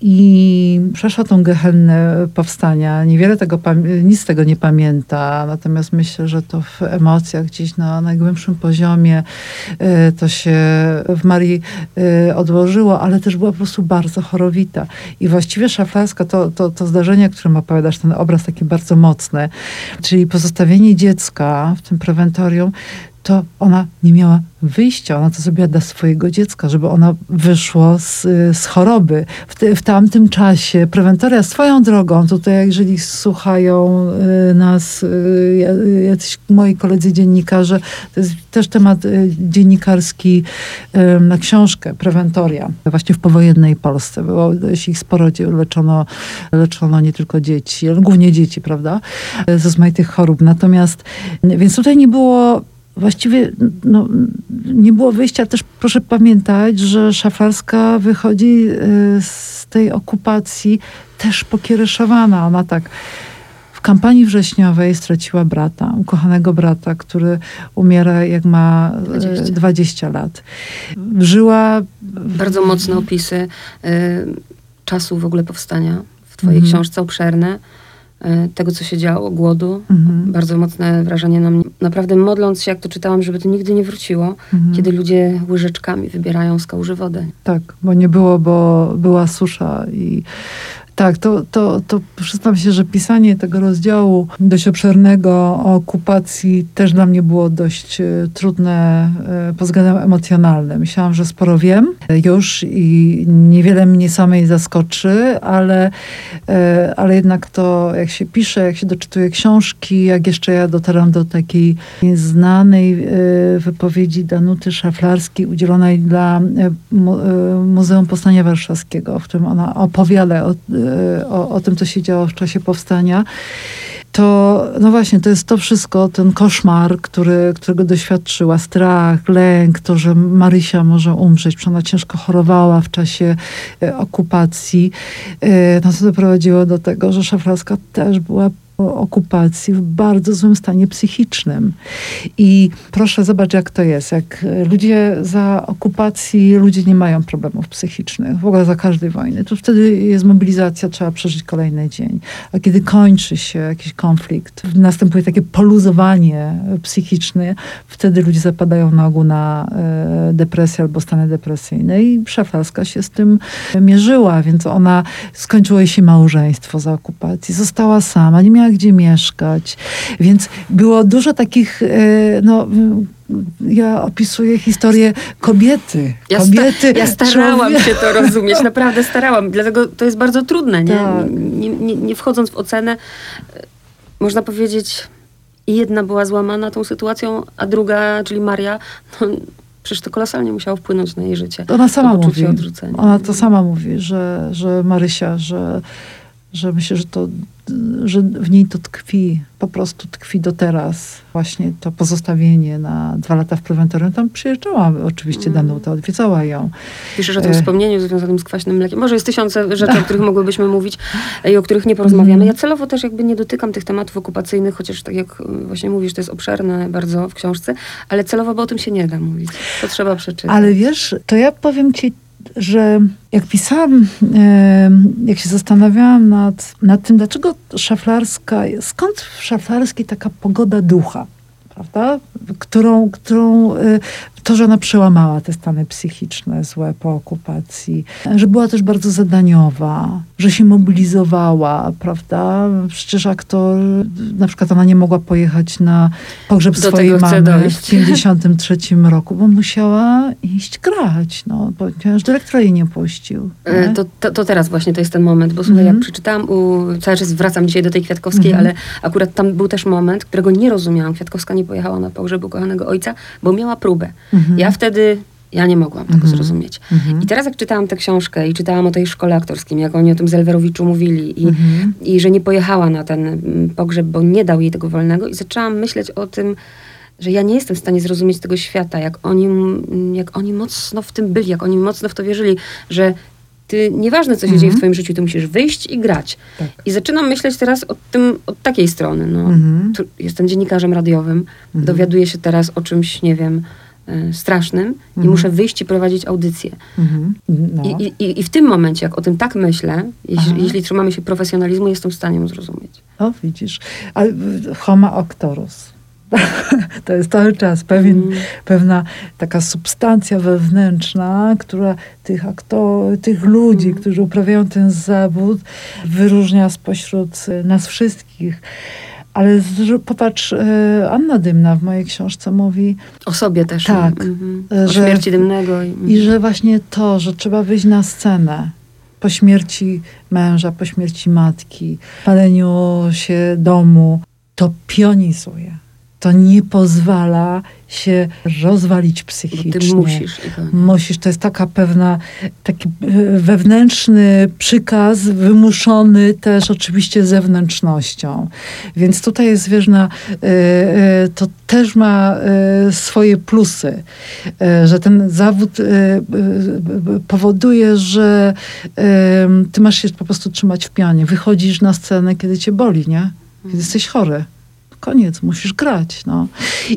Speaker 2: I przeszła tą gehennę powstania. Niewiele tego, nic z tego nie pamięta, natomiast myślę, że to w emocjach gdzieś na najgłębszym poziomie e, to się w Marii e, odłożyło, ale też była po prostu bardzo chorowita. I właściwie szaflarska to, to, to zdarzenie, o którym opowiadasz, ten obraz taki bardzo mocny, czyli pozostawienie dziecka w tym prewentorium, to ona nie miała wyjścia. Ona to zrobiła dla swojego dziecka, żeby ona wyszło z, z choroby. W, te, w tamtym czasie prewentoria swoją drogą, tutaj jeżeli słuchają y, nas y, jacyś moi koledzy dziennikarze, to jest też temat y, dziennikarski na książkę prewentoria. Właśnie w powojennej Polsce było ich sporo, leczono, leczono nie tylko dzieci, ale głównie dzieci, prawda, ze rozmaitych chorób. Natomiast, więc tutaj nie było właściwie no, nie było wyjścia. Też proszę pamiętać, że Szaflarska wychodzi y, z tej okupacji też pokiereszowana. Ona tak w kampanii wrześniowej straciła brata, ukochanego brata, który umiera jak ma 20, 20 lat. Żyła...
Speaker 1: Bardzo mocne opisy y, czasu w ogóle powstania w twojej mm. książce, obszerne. E, tego, co się działo, głodu. Mhm. Bardzo mocne wrażenie na mnie. Naprawdę modląc się, jak to czytałam, żeby to nigdy nie wróciło, mhm. kiedy ludzie łyżeczkami wybierają z kałuży wodę.
Speaker 2: Tak, bo nie było, bo była susza i tak, to, to, to przyznam się, że pisanie tego rozdziału dość obszernego o okupacji też dla mnie było dość e, trudne e, pod względem emocjonalnym. Myślałam, że sporo wiem już i niewiele mnie samej zaskoczy, ale, e, ale jednak to jak się pisze, jak się doczytuje książki, jak jeszcze ja dotarłam do takiej znanej wypowiedzi Danuty Szaflarskiej udzielonej dla Muzeum Powstania Warszawskiego, w którym ona opowiada o o, o tym, co się działo w czasie powstania to no właśnie, to jest to wszystko, ten koszmar, który, którego doświadczyła, strach, lęk, to, że Marysia może umrzeć, że ona ciężko chorowała w czasie e, okupacji, e, no to doprowadziło do tego, że Szaflarska też była okupacji w bardzo złym stanie psychicznym. I proszę zobacz, jak to jest. Jak ludzie za okupacji, ludzie nie mają problemów psychicznych, w ogóle za każdej wojny. To wtedy jest mobilizacja, trzeba przeżyć kolejny dzień. A kiedy kończy się jakiś konflikt, następuje takie poluzowanie psychiczne, wtedy ludzie zapadają na ogół na e, depresję albo stany depresyjne. I Szaflarska się z tym mierzyła, więc ona skończyło jej się małżeństwo za okupacji. Została sama, nie miała miała gdzie mieszkać. Więc było dużo takich, e, no, ja opisuję historię kobiety.
Speaker 1: Ja,
Speaker 2: kobiety,
Speaker 1: sta ja starałam się to rozumieć, naprawdę starałam. Dlatego to jest bardzo trudne, nie? Tak. Nie, nie, nie wchodząc w ocenę, e, można powiedzieć, jedna była złamana tą sytuacją, a druga, czyli Maria, no, przecież to kolosalnie musiało wpłynąć na jej życie.
Speaker 2: Ona sama mówi, odrzucenia. ona to sama mówi, że, że Marysia, że, że myślę, że to że w niej to tkwi, po prostu tkwi do teraz. Właśnie to pozostawienie na dwa lata w prewentorium. Tam przyjeżdżała oczywiście mm. Danuta, odwiedzała ją.
Speaker 1: Piszesz o tym e... wspomnieniu związanym z kwaśnym mlekiem. Może jest tysiące rzeczy, o których mogłybyśmy mówić i o których nie porozmawiamy. Mm. Ja celowo też jakby nie dotykam tych tematów okupacyjnych, chociaż tak jak właśnie mówisz, to jest obszerne bardzo w książce, ale celowo, bo o tym się nie da mówić. To trzeba przeczytać.
Speaker 2: Ale wiesz, to ja powiem ci że jak pisałam, jak się zastanawiałam nad, nad tym, dlaczego szaflarska, skąd w szaflarskiej taka pogoda ducha, prawda? Którą, którą y, to, że ona przełamała te stany psychiczne złe po okupacji, że była też bardzo zadaniowa, że się mobilizowała, prawda? Przecież aktor, na przykład ona nie mogła pojechać na pogrzeb Do swojej mamy w 53 roku, bo musiała iść grać, no, ponieważ dyrektor jej nie puścił.
Speaker 1: E, nie? To, to, to, teraz właśnie to jest ten moment, bo słuchaj, mm jak przeczytałam, u, cały czas wracam dzisiaj do tej Kwiatkowskiej, mm ale akurat tam był też moment, którego nie rozumiałam. Kwiatkowska nie pojechała na pogrzeb ukochanego ojca, bo miała próbę. Mhm. Ja wtedy ja nie mogłam tego mhm. zrozumieć. Mhm. I teraz jak czytałam tę książkę i czytałam o tej szkole aktorskim, jak oni o tym Zelwerowiczu mówili i, mhm. i że nie pojechała na ten mm, pogrzeb, bo nie dał jej tego wolnego i zaczęłam myśleć o tym, że ja nie jestem w stanie zrozumieć tego świata, jak oni, mm, jak oni mocno w tym byli, jak oni mocno w to wierzyli, że ty, nieważne co się dzieje w twoim życiu, ty musisz wyjść i grać. Tak. I zaczynam myśleć teraz o tym, od takiej strony. No, jestem dziennikarzem radiowym, dowiaduję się teraz o czymś, nie wiem, strasznym mhm. i muszę wyjść i prowadzić audycję. Mhm. No. I, i, I w tym momencie, jak o tym tak myślę, jeśli, jeśli trzymamy się profesjonalizmu, jestem w stanie ją zrozumieć.
Speaker 2: O, widzisz. A homo octorus. to jest cały czas pewien, mm. pewna taka substancja wewnętrzna, która tych aktorów, tych ludzi, mm. którzy uprawiają ten zawód, wyróżnia spośród nas wszystkich. Ale z, popatrz, e, Anna Dymna w mojej książce mówi...
Speaker 1: O sobie też.
Speaker 2: Tak. Mhm.
Speaker 1: O że, śmierci Dymnego. I,
Speaker 2: I że właśnie to, że trzeba wyjść na scenę po śmierci męża, po śmierci matki, paleniu się domu, to pionizuje to nie pozwala się rozwalić psychicznie. Bo
Speaker 1: ty musisz.
Speaker 2: Musisz. To jest taka pewna, taki e, wewnętrzny przykaz, wymuszony też oczywiście zewnętrznością. Więc tutaj jest wieżna, e, e, to też ma swoje plusy, że ten zawód powoduje, że ty masz się po prostu trzymać w pianie. Wychodzisz na scenę, kiedy cię boli, nie? Kiedy jesteś chory koniec, musisz grać. No.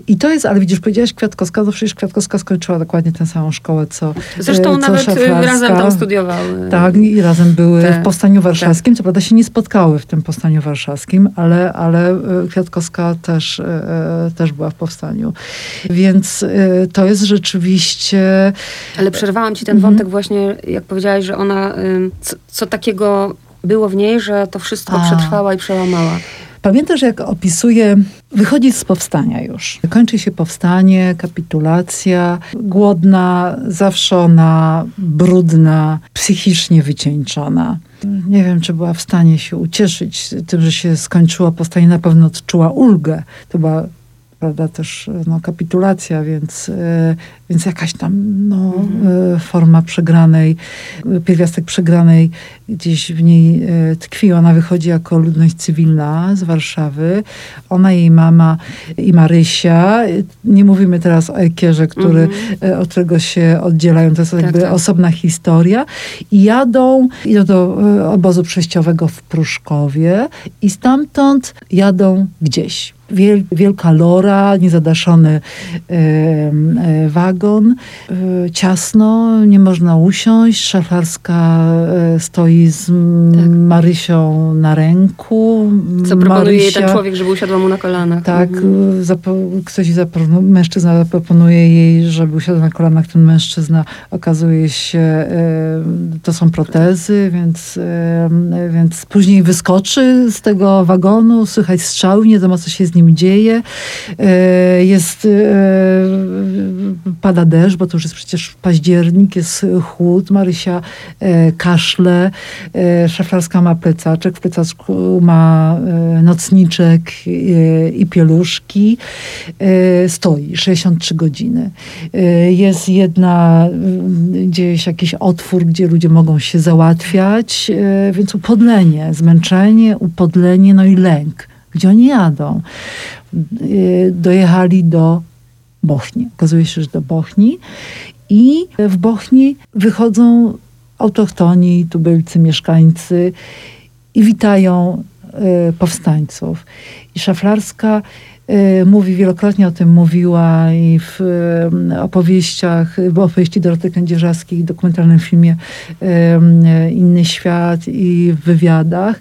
Speaker 2: I to jest, ale widzisz, powiedziałaś Kwiatkowska, no przecież Kwiatkowska skończyła dokładnie tę samą szkołę, co
Speaker 1: Zresztą co nawet y, Szaflarska. razem tam studiowały.
Speaker 2: Tak, i razem były te, w Powstaniu Warszawskim. Tak. Co prawda się nie spotkały w tym Powstaniu Warszawskim, ale, ale y, Kwiatkowska też, też była w Powstaniu. Więc to jest rzeczywiście...
Speaker 1: Ale przerwałam ci ten mhm. wątek właśnie, jak powiedziałaś, że ona, co, co takiego było w niej, że to wszystko A. przetrwała i przełamała.
Speaker 2: Pamiętasz, jak opisuje, wychodzi z powstania już. Kończy się powstanie, kapitulacja, głodna, zawszona, brudna, psychicznie wycieńczona. Nie wiem, czy była w stanie się ucieszyć tym, że się skończyło powstanie. Na pewno odczuła ulgę. To była prawda, też no, kapitulacja, więc, e, więc jakaś tam no, mhm. forma przegranej, pierwiastek przegranej gdzieś w niej tkwi. Ona wychodzi jako ludność cywilna z Warszawy. Ona, jej mama i Marysia. Nie mówimy teraz o Ekierze, który, mhm. od którego się oddzielają. To jest tak, jakby tak. osobna historia. I jadą, idą do obozu przejściowego w Pruszkowie i stamtąd jadą gdzieś wiel, wielka lora, niezadaszony e, wagon, e, ciasno, nie można usiąść, szaflarska e, stoi z tak. Marysią na ręku.
Speaker 1: Co proponuje Marysia, jej ten człowiek, żeby usiadła mu na kolanach.
Speaker 2: Tak, mhm. zapo- ktoś zaproponuje, mężczyzna zaproponuje jej, żeby usiadła na kolanach, ten mężczyzna okazuje się, to są protezy, więc, więc później wyskoczy z tego wagonu, słychać strzały, nie wiadomo co się z nim dzieje. E, jest, e, pada deszcz, bo to już jest przecież październik, jest chłód. Marysia e, kaszle, szaflarska ma plecaczek, w plecaczku ma nocniczek i pieluszki. Stoi 63 godziny. Jest jedna, gdzieś jakiś otwór, gdzie ludzie mogą się załatwiać, więc upodlenie, zmęczenie, upodlenie, no i lęk gdzie oni jadą. Y, dojechali do Bochni. Okazuje się, że do Bochni. I w Bochni wychodzą autochtoni, tubylcy, mieszkańcy i witają y, powstańców. I Szaflarska y, mówi, wielokrotnie o tym mówiła i w opowieściach, w opowieści Doroty Kędzierzawskiej, dokumentalnym filmie Inny Świat i w wywiadach,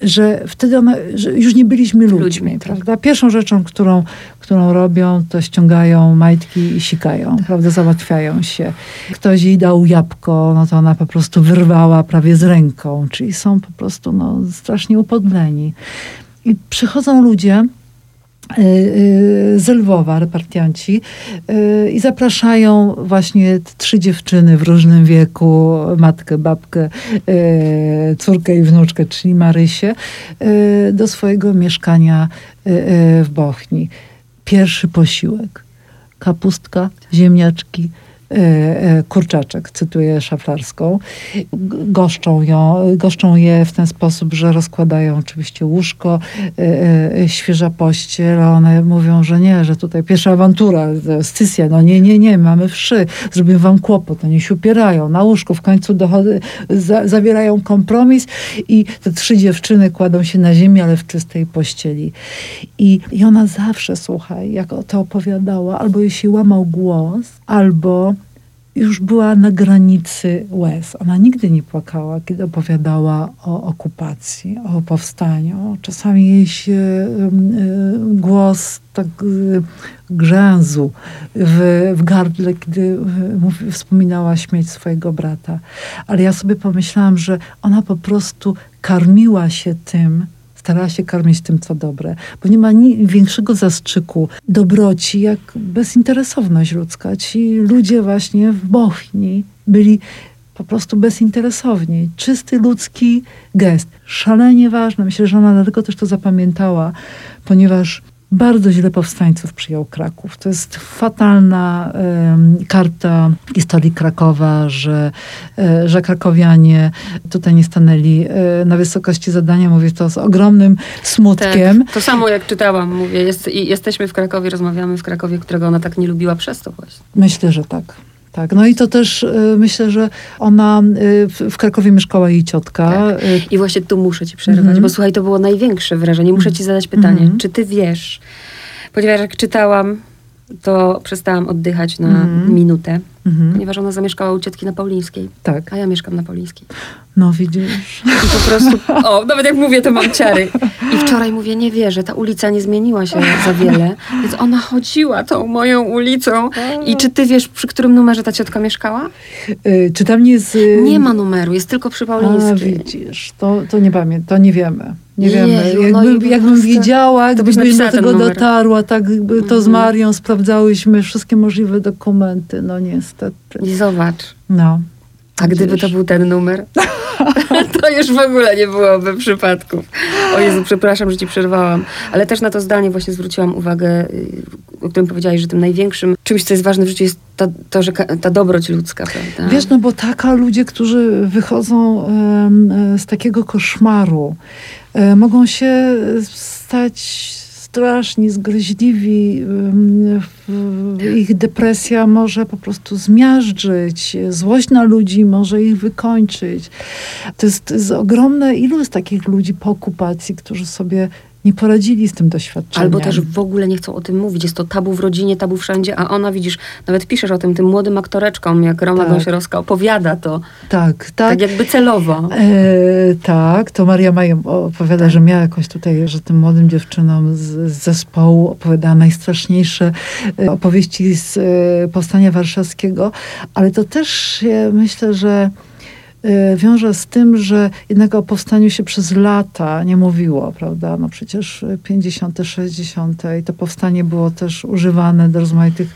Speaker 2: że wtedy ona, że już nie byliśmy ludźmi, ludźmi tak. prawda? Pierwszą rzeczą, którą, którą robią, to ściągają majtki i sikają, prawda? Załatwiają się. Ktoś jej dał jabłko, no to ona po prostu wyrwała prawie z ręką, czyli są po prostu no, strasznie upodleni. I przychodzą ludzie, z Lwowa, repartianci y, i zapraszają właśnie trzy dziewczyny w różnym wieku, matkę, babkę, córkę i wnuczkę, czyli Marysię, do swojego mieszkania w Bochni. Pierwszy posiłek. Kapustka, ziemniaczki, kurczaczek, cytuję szaflarską. Goszczą, ją, goszczą je w ten sposób, że rozkładają oczywiście łóżko, e, świeża pościel, one mówią, że nie, że tutaj pierwsza awantura, stysja, no nie, nie, nie, mamy wszy, zrobimy wam kłopot, oni się upierają na łóżku, w końcu dochody, za, zawierają kompromis i te trzy dziewczyny kładą się na ziemi, ale w czystej pościeli. I, i ona zawsze, słuchaj, jak to opowiadała, albo jej się łamał głos, albo już była na granicy łez. Ona nigdy nie płakała, kiedy opowiadała o okupacji, o powstaniu. Czasami jej się głos tak y, grzęzł w, w gardle, kiedy y, wspominała śmierć swojego brata. Ale ja sobie pomyślałam, że ona po prostu karmiła się tym, starała się karmić tym, co dobre, bo nie ma ni większego zastrzyku dobroci, jak bezinteresowność ludzka. Ci ludzie właśnie w Bochni byli po prostu bezinteresowni. Czysty ludzki gest. Szalenie ważne. Myślę, że ona dlatego też to zapamiętała, ponieważ bardzo źle powstańców przyjął Kraków. To jest fatalna y, karta historii Krakowa, że, y, że krakowianie tutaj nie stanęli y, na wysokości zadania. Mówię to z ogromnym smutkiem.
Speaker 1: Tak, to samo jak czytałam. Mówię, jest, jesteśmy w Krakowie, rozmawiamy w Krakowie, którego ona tak nie lubiła przez to właśnie.
Speaker 2: Myślę, że tak. Tak, no i to też y, myślę, że ona y, w, w Krakowie mieszkała jej ciotka. Tak.
Speaker 1: Y, I właśnie tu muszę ci przerwać, mm -hmm. bo słuchaj, to było największe wrażenie. Muszę ci zadać pytanie, mm -hmm. czy ty wiesz, ponieważ jak czytałam, to przestałam oddychać na mm -hmm. minutę, ponieważ ona zamieszkała u ciotki na Paulińskiej. Tak. A ja mieszkam na Paulińskiej.
Speaker 2: No widzisz.
Speaker 1: I po prostu, o, nawet jak mówię, to mam ciary. I wczoraj mówię, nie wierzę, ta ulica nie zmieniła się za wiele, więc ona chodziła tą moją ulicą. I czy ty wiesz, przy którym numerze ta ciotka mieszkała?
Speaker 2: Yy, czy tam nie z...
Speaker 1: Nie ma numeru, jest tylko przy Paulińskiej.
Speaker 2: A, widzisz, to, to nie pamiętam, to nie wiemy. Nie wiemy. No jakbym, jakbym wiedziała, gdybyś do tego dotarła, tak to z mhm. Marią sprawdzałyśmy wszystkie możliwe dokumenty, no niestety.
Speaker 1: I zobacz.
Speaker 2: No.
Speaker 1: A gdyby to był ten numer, to już w ogóle nie byłoby przypadków. O Jezu, przepraszam, że ci przerwałam. Ale też na to zdanie właśnie zwróciłam uwagę, y, o którym powiedziałeś, że tym największym czymś, co jest ważne w życiu jest to, to że ta dobroć ludzka, prawda?
Speaker 2: Wiesz, no bo taka ludzie, którzy wychodzą um, z takiego koszmaru, um, mogą się stać straszni, zgryźliwi. Ich depresja może po prostu zmiażdżyć, złość na ludzi może ich wykończyć. To jest, to jest ogromne ilość takich ludzi po okupacji, którzy sobie nie poradzili z tym doświadczeniem.
Speaker 1: Albo też w ogóle nie chcą o tym mówić. Jest to tabu w rodzinie, tabu wszędzie, a ona, widzisz, nawet piszesz o tym tym młodym aktoreczkom, jak Roma tak. Gąsiorowska opowiada to.
Speaker 2: Tak, tak.
Speaker 1: Tak jakby celowo. E,
Speaker 2: tak, to Maria Maja opowiada, tak. że miała jakoś tutaj, że tym młodym dziewczynom z, z zespołu opowiadała najstraszniejsze e, opowieści z e, Powstania Warszawskiego, ale to też myślę, że wiąże z tym, że jednak o powstaniu się przez lata nie mówiło, prawda? No przecież 50., 60. i to powstanie było też używane do rozmaitych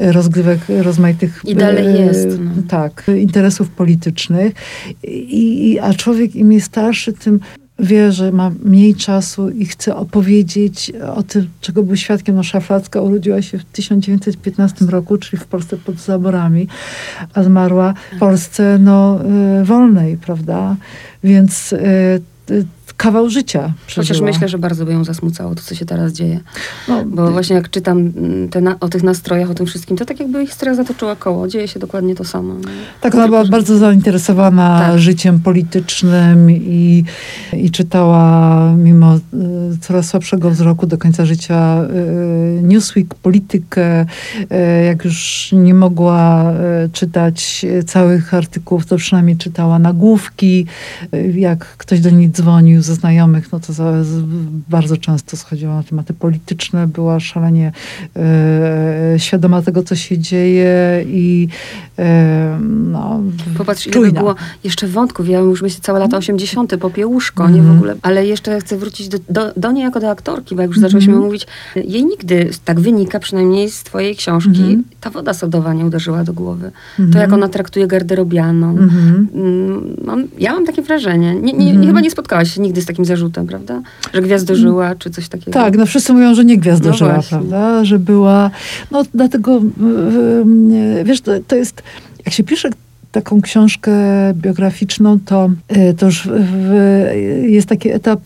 Speaker 2: y, rozgrywek, rozmaitych...
Speaker 1: I dalej y, jest. No.
Speaker 2: Tak, interesów politycznych. I, a człowiek im jest starszy, tym wie, że ma mniej czasu i chce opowiedzieć o tym, czego był świadkiem. No, Szaflacka urodziła się w 1915 roku, czyli w Polsce pod zaborami, a zmarła w Polsce no, y, wolnej, prawda? Więc y, kawał życia
Speaker 1: przeżyła. Chociaż myślę, że bardzo by ją zasmucało to, co się teraz dzieje. No, Bo właśnie jak czytam mm, na, o tych nastrojach, o tym wszystkim, to tak jakby historia zatoczyła koło. Dzieje się dokładnie to samo. No.
Speaker 2: Tak, ona była że... bardzo zainteresowana tak. życiem politycznym i, i czytała mimo y, coraz słabszego wzroku do końca życia y, Newsweek, politykę. Y, jak już nie mogła czytać całych artykułów, to przynajmniej czytała nagłówki. Jak ktoś do niej dzwonił ze znajomych, no to za, bardzo często schodziło na tematy polityczne, była szalenie e, świadoma tego, co się dzieje i e, no,
Speaker 1: Popatrz, ile by było jeszcze wątków. Ja już myślę całe lata 80. popiełuszko, mm. nie w mhm. ogóle. Ale jeszcze chcę wrócić do, do, do niej jako do aktorki, bo jak już mm. zaczęłyśmy mówić, jej nigdy, tak wynika przynajmniej z twojej książki, mm. ta woda sodowa nie uderzyła do głowy. To jak mhm. ona traktuje garderobianą. Mhm. Mm, mam, ja mam takie wrażenie. Nie, nie, nie, chyba nie spotkałaś się nigdy z takim zarzutem, prawda? Że gwiazdożyła, czy coś takiego.
Speaker 2: Tak, no wszyscy mówią, że nie gwiazdożyła, no prawda? Że była, no dlatego, wiesz, to, to jest, jak się pisze taką książkę biograficzną, to, to już w, jest taki etap,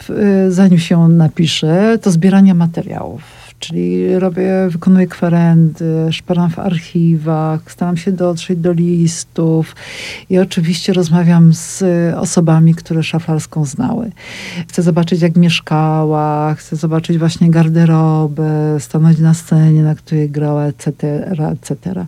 Speaker 2: zanim się on napisze, to zbierania materiałów czyli robię, wykonuję kwerendy, szperam w archiwach, staram się dotrzeć do listów i oczywiście rozmawiam z osobami, które szaflarską znały. Chcę zobaczyć, jak mieszkała, chcę zobaczyć właśnie garderobę, stanąć na scenie, na której grała, etc., etc.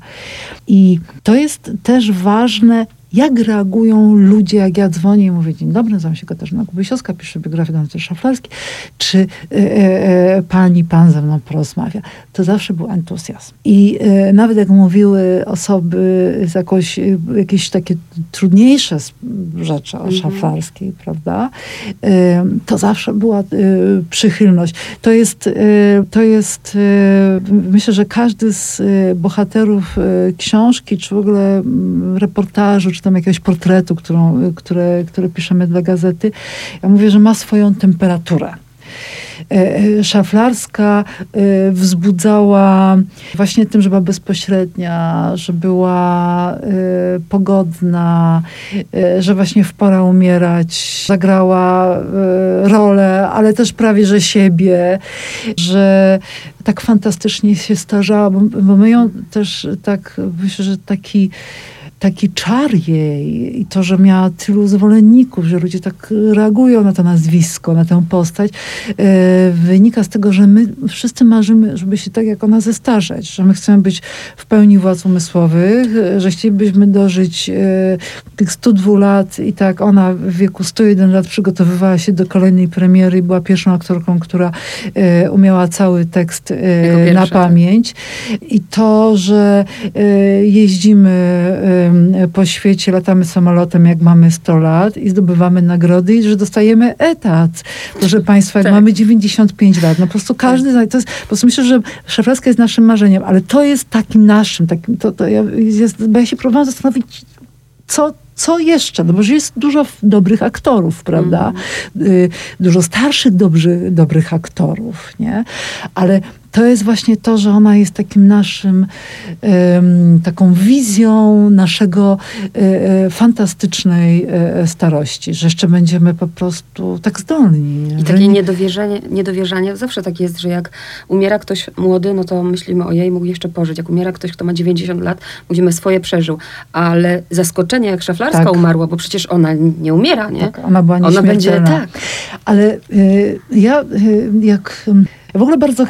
Speaker 2: I to jest też ważne, jak reagują ludzie, jak ja dzwonię i mówię, dzień dobry, nazywam się Katarzyna Kubysiowska, piszę biografię Danuty Szaflarskiej, czy e, e, pani, pan ze mną porozmawia. To zawsze był entuzjazm. I e, nawet jak mówiły osoby z jakoś, e, jakieś takie trudniejsze rzeczy o mhm. Szaflarskiej, prawda, e, to zawsze była e, przychylność. To jest, to jest myślę, że każdy z bohaterów książki, czy w ogóle reportażu, czy tam jakiegoś portretu, którą, które, które piszemy dla gazety, ja mówię, że ma swoją temperaturę. E, e, szaflarska e, wzbudzała właśnie tym, że była bezpośrednia, że była pogodna, że właśnie w pora umierać zagrała rolę, ale też prawie że siebie, że tak fantastycznie się starzała, bo, bo my ją też tak, myślę, że taki taki czar jej i to, że miała tylu zwolenników, że ludzie tak reagują na to nazwisko, na tę postać, e, wynika z tego, że my wszyscy marzymy, żeby się tak jak ona zestarzeć, że my chcemy być w pełni władz umysłowych, że chcielibyśmy dożyć tych 102 lat i tak ona w wieku 101 lat przygotowywała się do kolejnej premiery i była pierwszą aktorką, która umiała cały tekst na tak. pamięć. I to, że jeździmy po świecie, latamy samolotem, jak mamy 100 lat i zdobywamy nagrody i że dostajemy etat. Proszę Państwa, jak tak. mamy 95 lat, no po prostu każdy, tak. to jest, po prostu myślę, że szaflarska jest naszym marzeniem, ale to jest takim naszym, takim, to, to ja, jest, bo ja się próbowałam zastanowić, co co jeszcze? No bo jest dużo dobrych aktorów, prawda? Mm. Dużo starszych dobrzy, dobrych aktorów, nie? Ale to jest właśnie to, że ona jest takim naszym, taką wizją naszego um, fantastycznej um, starości, że jeszcze będziemy po prostu tak zdolni.
Speaker 1: I takie nie... niedowierzanie, niedowierzanie, zawsze tak jest, że jak umiera ktoś młody, no to myślimy, ojej, mógł jeszcze pożyć. Jak umiera ktoś, kto ma 90 lat, mówimy, swoje przeżył. Ale zaskoczenie, jak Szaflarska tak. umarła, bo przecież ona nie umiera, nie? Tak,
Speaker 2: ona była Ona będzie, tak. Ale y, ja, y, jak w ogóle bardzo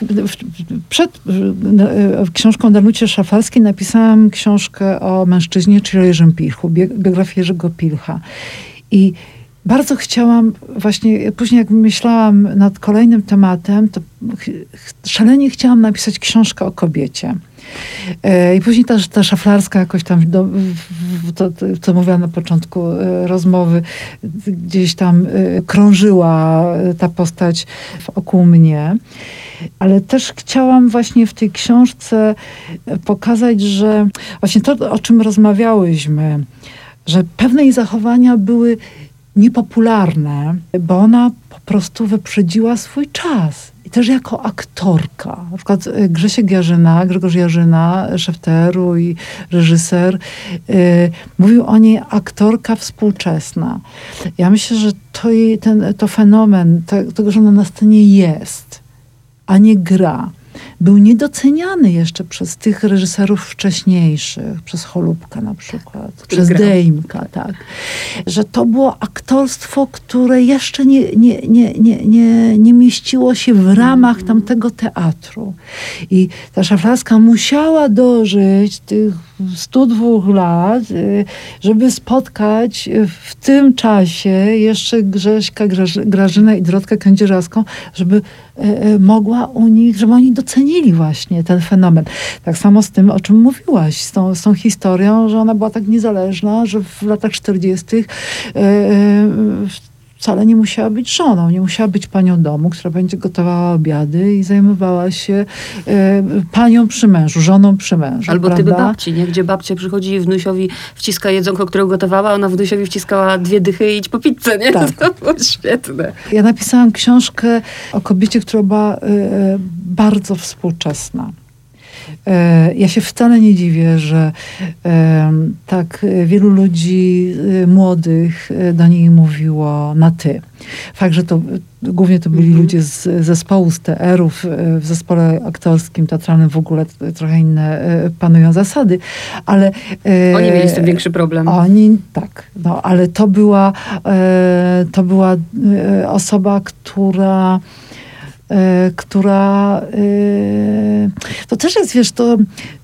Speaker 2: przed e, książką Danucie Szafalskiej napisałam książkę o mężczyźnie, czyli Jerzym Pilchu, biografię Jerzego Pilcha. I bardzo chciałam, właśnie później jak myślałam nad kolejnym tematem, to szalenie chciałam napisać książkę o kobiecie. E, I później ta, szaflarska jakoś tam, do, to, co mówiłam na początku e, rozmowy, gdzieś tam e, krążyła ta postać wokół mnie. Ale też chciałam właśnie w tej książce pokazać, że właśnie to, o czym rozmawiałyśmy, że pewne jej zachowania były niepopularne, bo ona po prostu wyprzedziła swój czas. I też jako aktorka. Na przykład e, Grzesiek Jarzyna, Grzegorz Jarzyna, szef teatru i reżyser, yy, mówił o niej aktorka współczesna. Ja myślę, że to, jej, ten, to fenomen tego, że ona na scenie jest, a nie gra, był niedoceniany jeszcze przez tych reżyserów wcześniejszych, przez Holubka na przykład, przez grał. Dejmka, tak. Że to było aktorstwo, które jeszcze nie, nie, nie, nie, nie, nie mieściło się w ramach mm. tamtego teatru. I ta Szaflarska musiała dożyć tych 102 lat, y, żeby spotkać w tym czasie jeszcze Grześka, Grażynę i Dorotkę Kędzierzawską, żeby mogła u nich, żeby oni docenili właśnie ten fenomen. Tak samo z tym, o czym mówiłaś, z tą, z tą historią, że ona była tak niezależna, że w latach 40 wcale nie musiała być żoną, nie musiała być panią domu, która będzie gotowała obiady i zajmowała się e, panią przy mężu, żoną przy mężu.
Speaker 1: Albo
Speaker 2: prawda?
Speaker 1: typy babci, nie? gdzie babcia przychodzi i wnusiowi wciska jedzonko, które gotowała, ona wnusiowi wciskała dwie dychy i idź po pizzę, nie? Tak. To było świetne.
Speaker 2: Ja napisałam książkę o kobiecie, która była e, bardzo współczesna. E, ja się wcale nie dziwię, że tak wielu ludzi e, młodych e, do niej mówiło na ty. Fakt, że to głównie to byli mm -hmm. ludzie z zespołu, z TR-ów, w zespole aktorskim, teatralnym w ogóle trochę inne panują zasady, ale...
Speaker 1: Oni mieli z tym większy problem.
Speaker 2: Oni, tak, no, ale to była, to była osoba, która E, która e, to też jest, wiesz, to Y, y,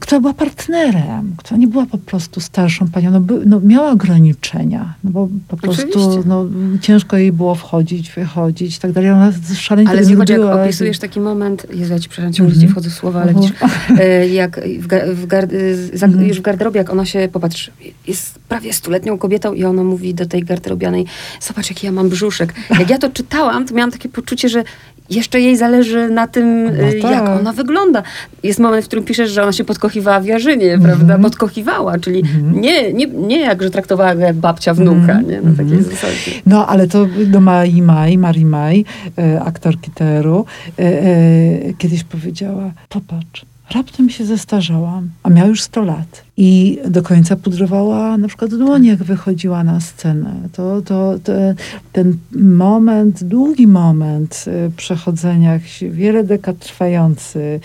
Speaker 2: która była partnerem, która nie była po prostu starszą panią, no, by, no miała ograniczenia, no bo po prostu no, ciężko jej było wchodzić, wychodzić i tak dalej. Ona szalenie
Speaker 1: Ale zobacz, jak opisujesz taki moment, Jezu, ja ci przepraszam, ciągle mm -hmm. wchodzę w słowa, ale widzisz, e, jak w, w, za, mm -hmm. już w garderobie, jak ona się, popatrz, jest prawie stuletnią kobietą i ona mówi do tej garderobianej, zobacz, jaki ja mam brzuszek. Jak ja to czytałam, to miałam takie poczucie, że jeszcze jej zależy na tym, no y, tak. jak ona wygląda. Jest moment, w którym piszesz, że ona się podkochiwała w Jarzynie, mm -hmm. prawda? Podkochiwała, czyli mm -hmm. nie, nie, nie jak, że traktowała go jak babcia wnuka, mm -hmm. nie? Na takiej mhm. zasadzie.
Speaker 2: No, ale to do Mai Mai, Marii Mai, e, aktorki teru, e, e, kiedyś powiedziała, popatrz, raptem się zestarzałam, a miała już 100 lat. I do końca pudrowała na przykład dłonie, jak wychodziła na scenę. To, to, ten moment, długi moment y, przechodzenia, wiele dekad trwający,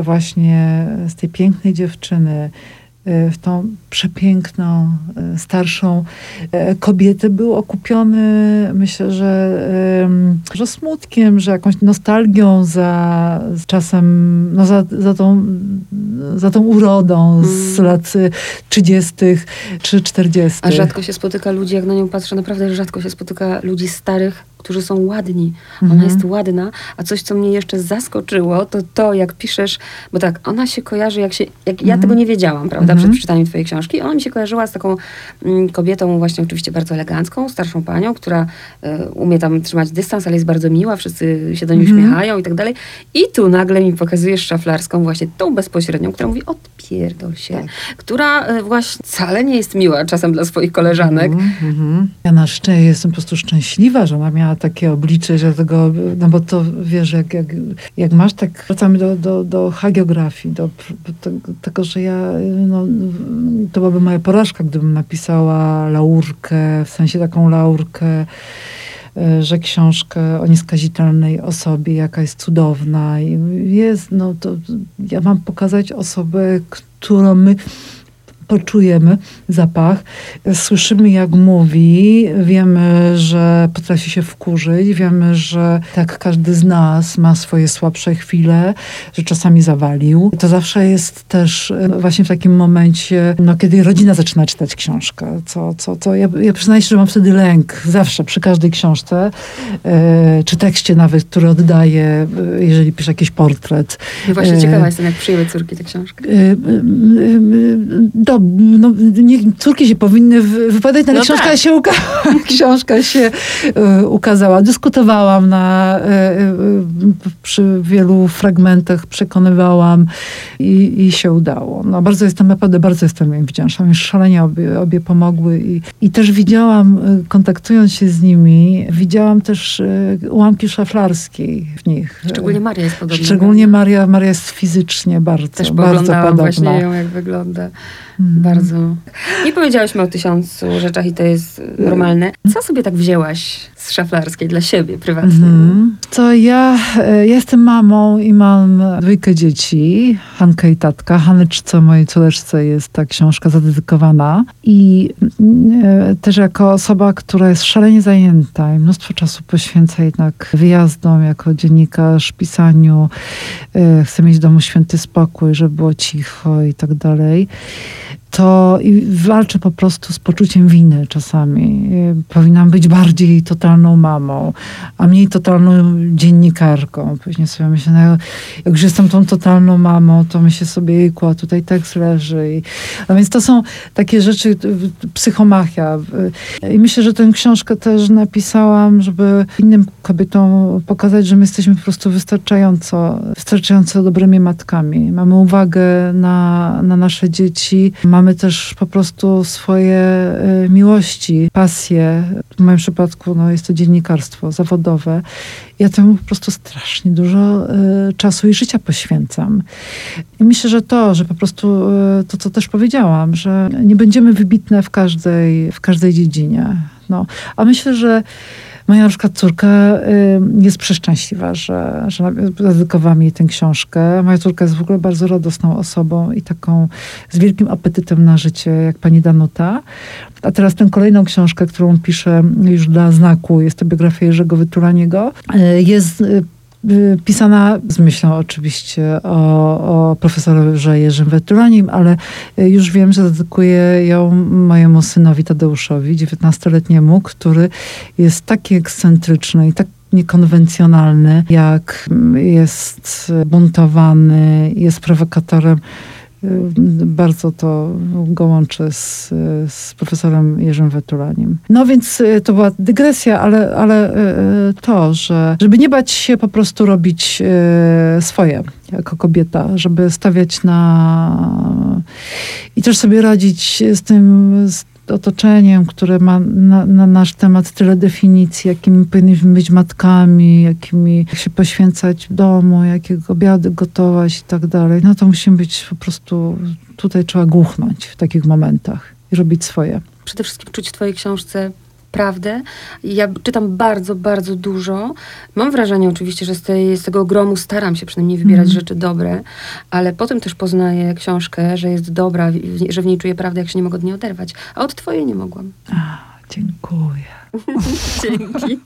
Speaker 2: y, właśnie z tej pięknej dziewczyny, w tą przepiękną, e, starszą e, kobietę był okupiony, myślę, że, że smutkiem, że jakąś nostalgią za czasem, no za, za, tą, za tą urodą z mm. lat 30. czy 40.
Speaker 1: A rzadko się spotyka ludzi, jak na nią patrzę, naprawdę rzadko się spotyka ludzi starych, którzy są ładni. Ona
Speaker 2: Mhm.
Speaker 1: jest ładna, a coś, co mnie jeszcze zaskoczyło, to to, jak piszesz, bo tak, ona się kojarzy, jak się, jak ja
Speaker 2: Mhm.
Speaker 1: tego nie wiedziałam, prawda,
Speaker 2: Mhm.
Speaker 1: przed przeczytaniem twojej książki. Ona mi się kojarzyła z taką mm, kobietą właśnie oczywiście bardzo elegancką, starszą panią, która e, umie tam trzymać dystans, ale jest bardzo miła, wszyscy się do niej
Speaker 2: Mhm.
Speaker 1: uśmiechają i tak dalej. I tu nagle mi pokazujesz szaflarską, właśnie tą bezpośrednią, która mówi, odpierdol się,
Speaker 2: Tak.
Speaker 1: która e, właśnie wcale nie jest miła czasem dla swoich koleżanek.
Speaker 2: Mhm, mhm. Ja na szczęście jestem po prostu szczęśliwa, że ona miała takie oblicze, że tego, no bo to wiesz, jak, jak, jak masz, tak wracamy do, do, do hagiografii, do do tego, że ja, no, to byłaby moja porażka, gdybym napisała laurkę, w sensie taką laurkę, e, że książkę o nieskazitelnej osobie, jaka jest cudowna i jest, no to ja mam pokazać osobę, którą my poczujemy zapach, słyszymy jak mówi, wiemy, że potrafi się wkurzyć, wiemy, że tak każdy z nas ma swoje słabsze chwile, że czasami zawalił. To zawsze jest też e, właśnie w takim momencie, no, kiedy rodzina zaczyna czytać książkę, co, co, co ja, ja przyznaję się, że mam wtedy lęk, zawsze, przy każdej książce, e, czy tekście nawet, który oddaję, e, jeżeli piszę jakiś portret,
Speaker 1: I właśnie
Speaker 2: E,
Speaker 1: ciekawa jestem, jak przyjęły córki tę książkę.
Speaker 2: Y, y, y, Do, no, nie, córki się powinny wy- wypadać, no, ale
Speaker 1: No
Speaker 2: książka,
Speaker 1: tak.
Speaker 2: się uka książka się y, ukazała. Dyskutowałam na, y, y, przy wielu fragmentach, przekonywałam i, i się udało. No, bardzo jestem, naprawdę bardzo jestem im wdzięczna. Mi szalenie obie, obie pomogły i, i też widziałam, y, kontaktując się z nimi, widziałam też y, ułamki szaflarskiej w nich.
Speaker 1: Szczególnie Maria jest podobna.
Speaker 2: Szczególnie Maria, Maria jest fizycznie bardzo,
Speaker 1: Też
Speaker 2: bardzo podobna.
Speaker 1: właśnie ją, jak wygląda.
Speaker 2: Mhm.
Speaker 1: Bardzo. Nie powiedziałyśmy o tysiącu rzeczach i to jest normalne. Co sobie tak wzięłaś z szaflarskiej dla siebie, prywatnie?
Speaker 2: Mhm. To ja, e, jestem mamą i mam dwójkę dzieci, Hankę i tatka. Haneczce, mojej córeczce jest ta książka zadedykowana. I e, też jako osoba, która jest szalenie zajęta i mnóstwo czasu poświęca jednak wyjazdom jako dziennikarz, pisaniu, e, chcę mieć w domu święty spokój, żeby było cicho i tak dalej to walczę po prostu z poczuciem winy czasami. Y, Powinnam być bardziej totalną mamą, a mniej totalną dziennikarką. Później sobie myślę, no, jak już jestem tą totalną mamą, to myślę sobie, jejku, a tutaj tekst leży. I, a więc to są takie rzeczy, y, psychomachia. Y, I myślę, że tę książkę też napisałam, żeby innym kobietom pokazać, że my jesteśmy po prostu wystarczająco, wystarczająco dobrymi matkami. Mamy uwagę na, na nasze dzieci, mamy też po prostu swoje e, miłości, pasje. W moim przypadku no, jest to dziennikarstwo zawodowe. Ja temu po prostu strasznie dużo e, czasu i życia poświęcam. I myślę, że to, że po prostu e, to, co też powiedziałam, że nie będziemy wybitne w każdej, w każdej dziedzinie. No. A myślę, że Moja na przykład córka y, jest przeszczęśliwa, że, że zadedykowałam jej tę książkę. Moja córka jest w ogóle bardzo radosną osobą i taką z wielkim apetytem na życie, jak pani Danuta. A teraz tę kolejną książkę, którą piszę już dla znaku, jest to biografia Jerzego Wytulaniego, y, jest y, pisana z myślą oczywiście o, o profesorze Jerzym Wetulanim, ale y, już wiem, że dedykuję ją mojemu synowi Tadeuszowi, 19-letniemu, który jest taki ekscentryczny i tak niekonwencjonalny, jak mm, jest buntowany, jest prowokatorem. Y, Bardzo to go łączę z, z profesorem Jerzym Wetulaniem. No więc y, to była dygresja, ale, ale y, to, że żeby nie bać się po prostu robić y, swoje jako kobieta, żeby stawiać na i też sobie radzić z tym z otoczeniem, które ma na, na nasz temat tyle definicji, jakimi powinniśmy być matkami, jakimi jak się poświęcać w domu, jakie obiady gotować i tak dalej. No to musimy być po prostu, tutaj trzeba głuchnąć w takich momentach i robić swoje.
Speaker 1: Przede wszystkim czuć w twojej książce prawdę. Ja czytam bardzo, bardzo dużo. Mam wrażenie oczywiście, że z, tej, z tego gromu staram się przynajmniej wybierać
Speaker 2: Mhm.
Speaker 1: rzeczy dobre, ale potem też poznaję książkę, że jest dobra, że w niej czuję prawdę, jak się nie mogę od niej oderwać. A od twojej nie mogłam.
Speaker 2: A, dziękuję.
Speaker 1: Dzięki.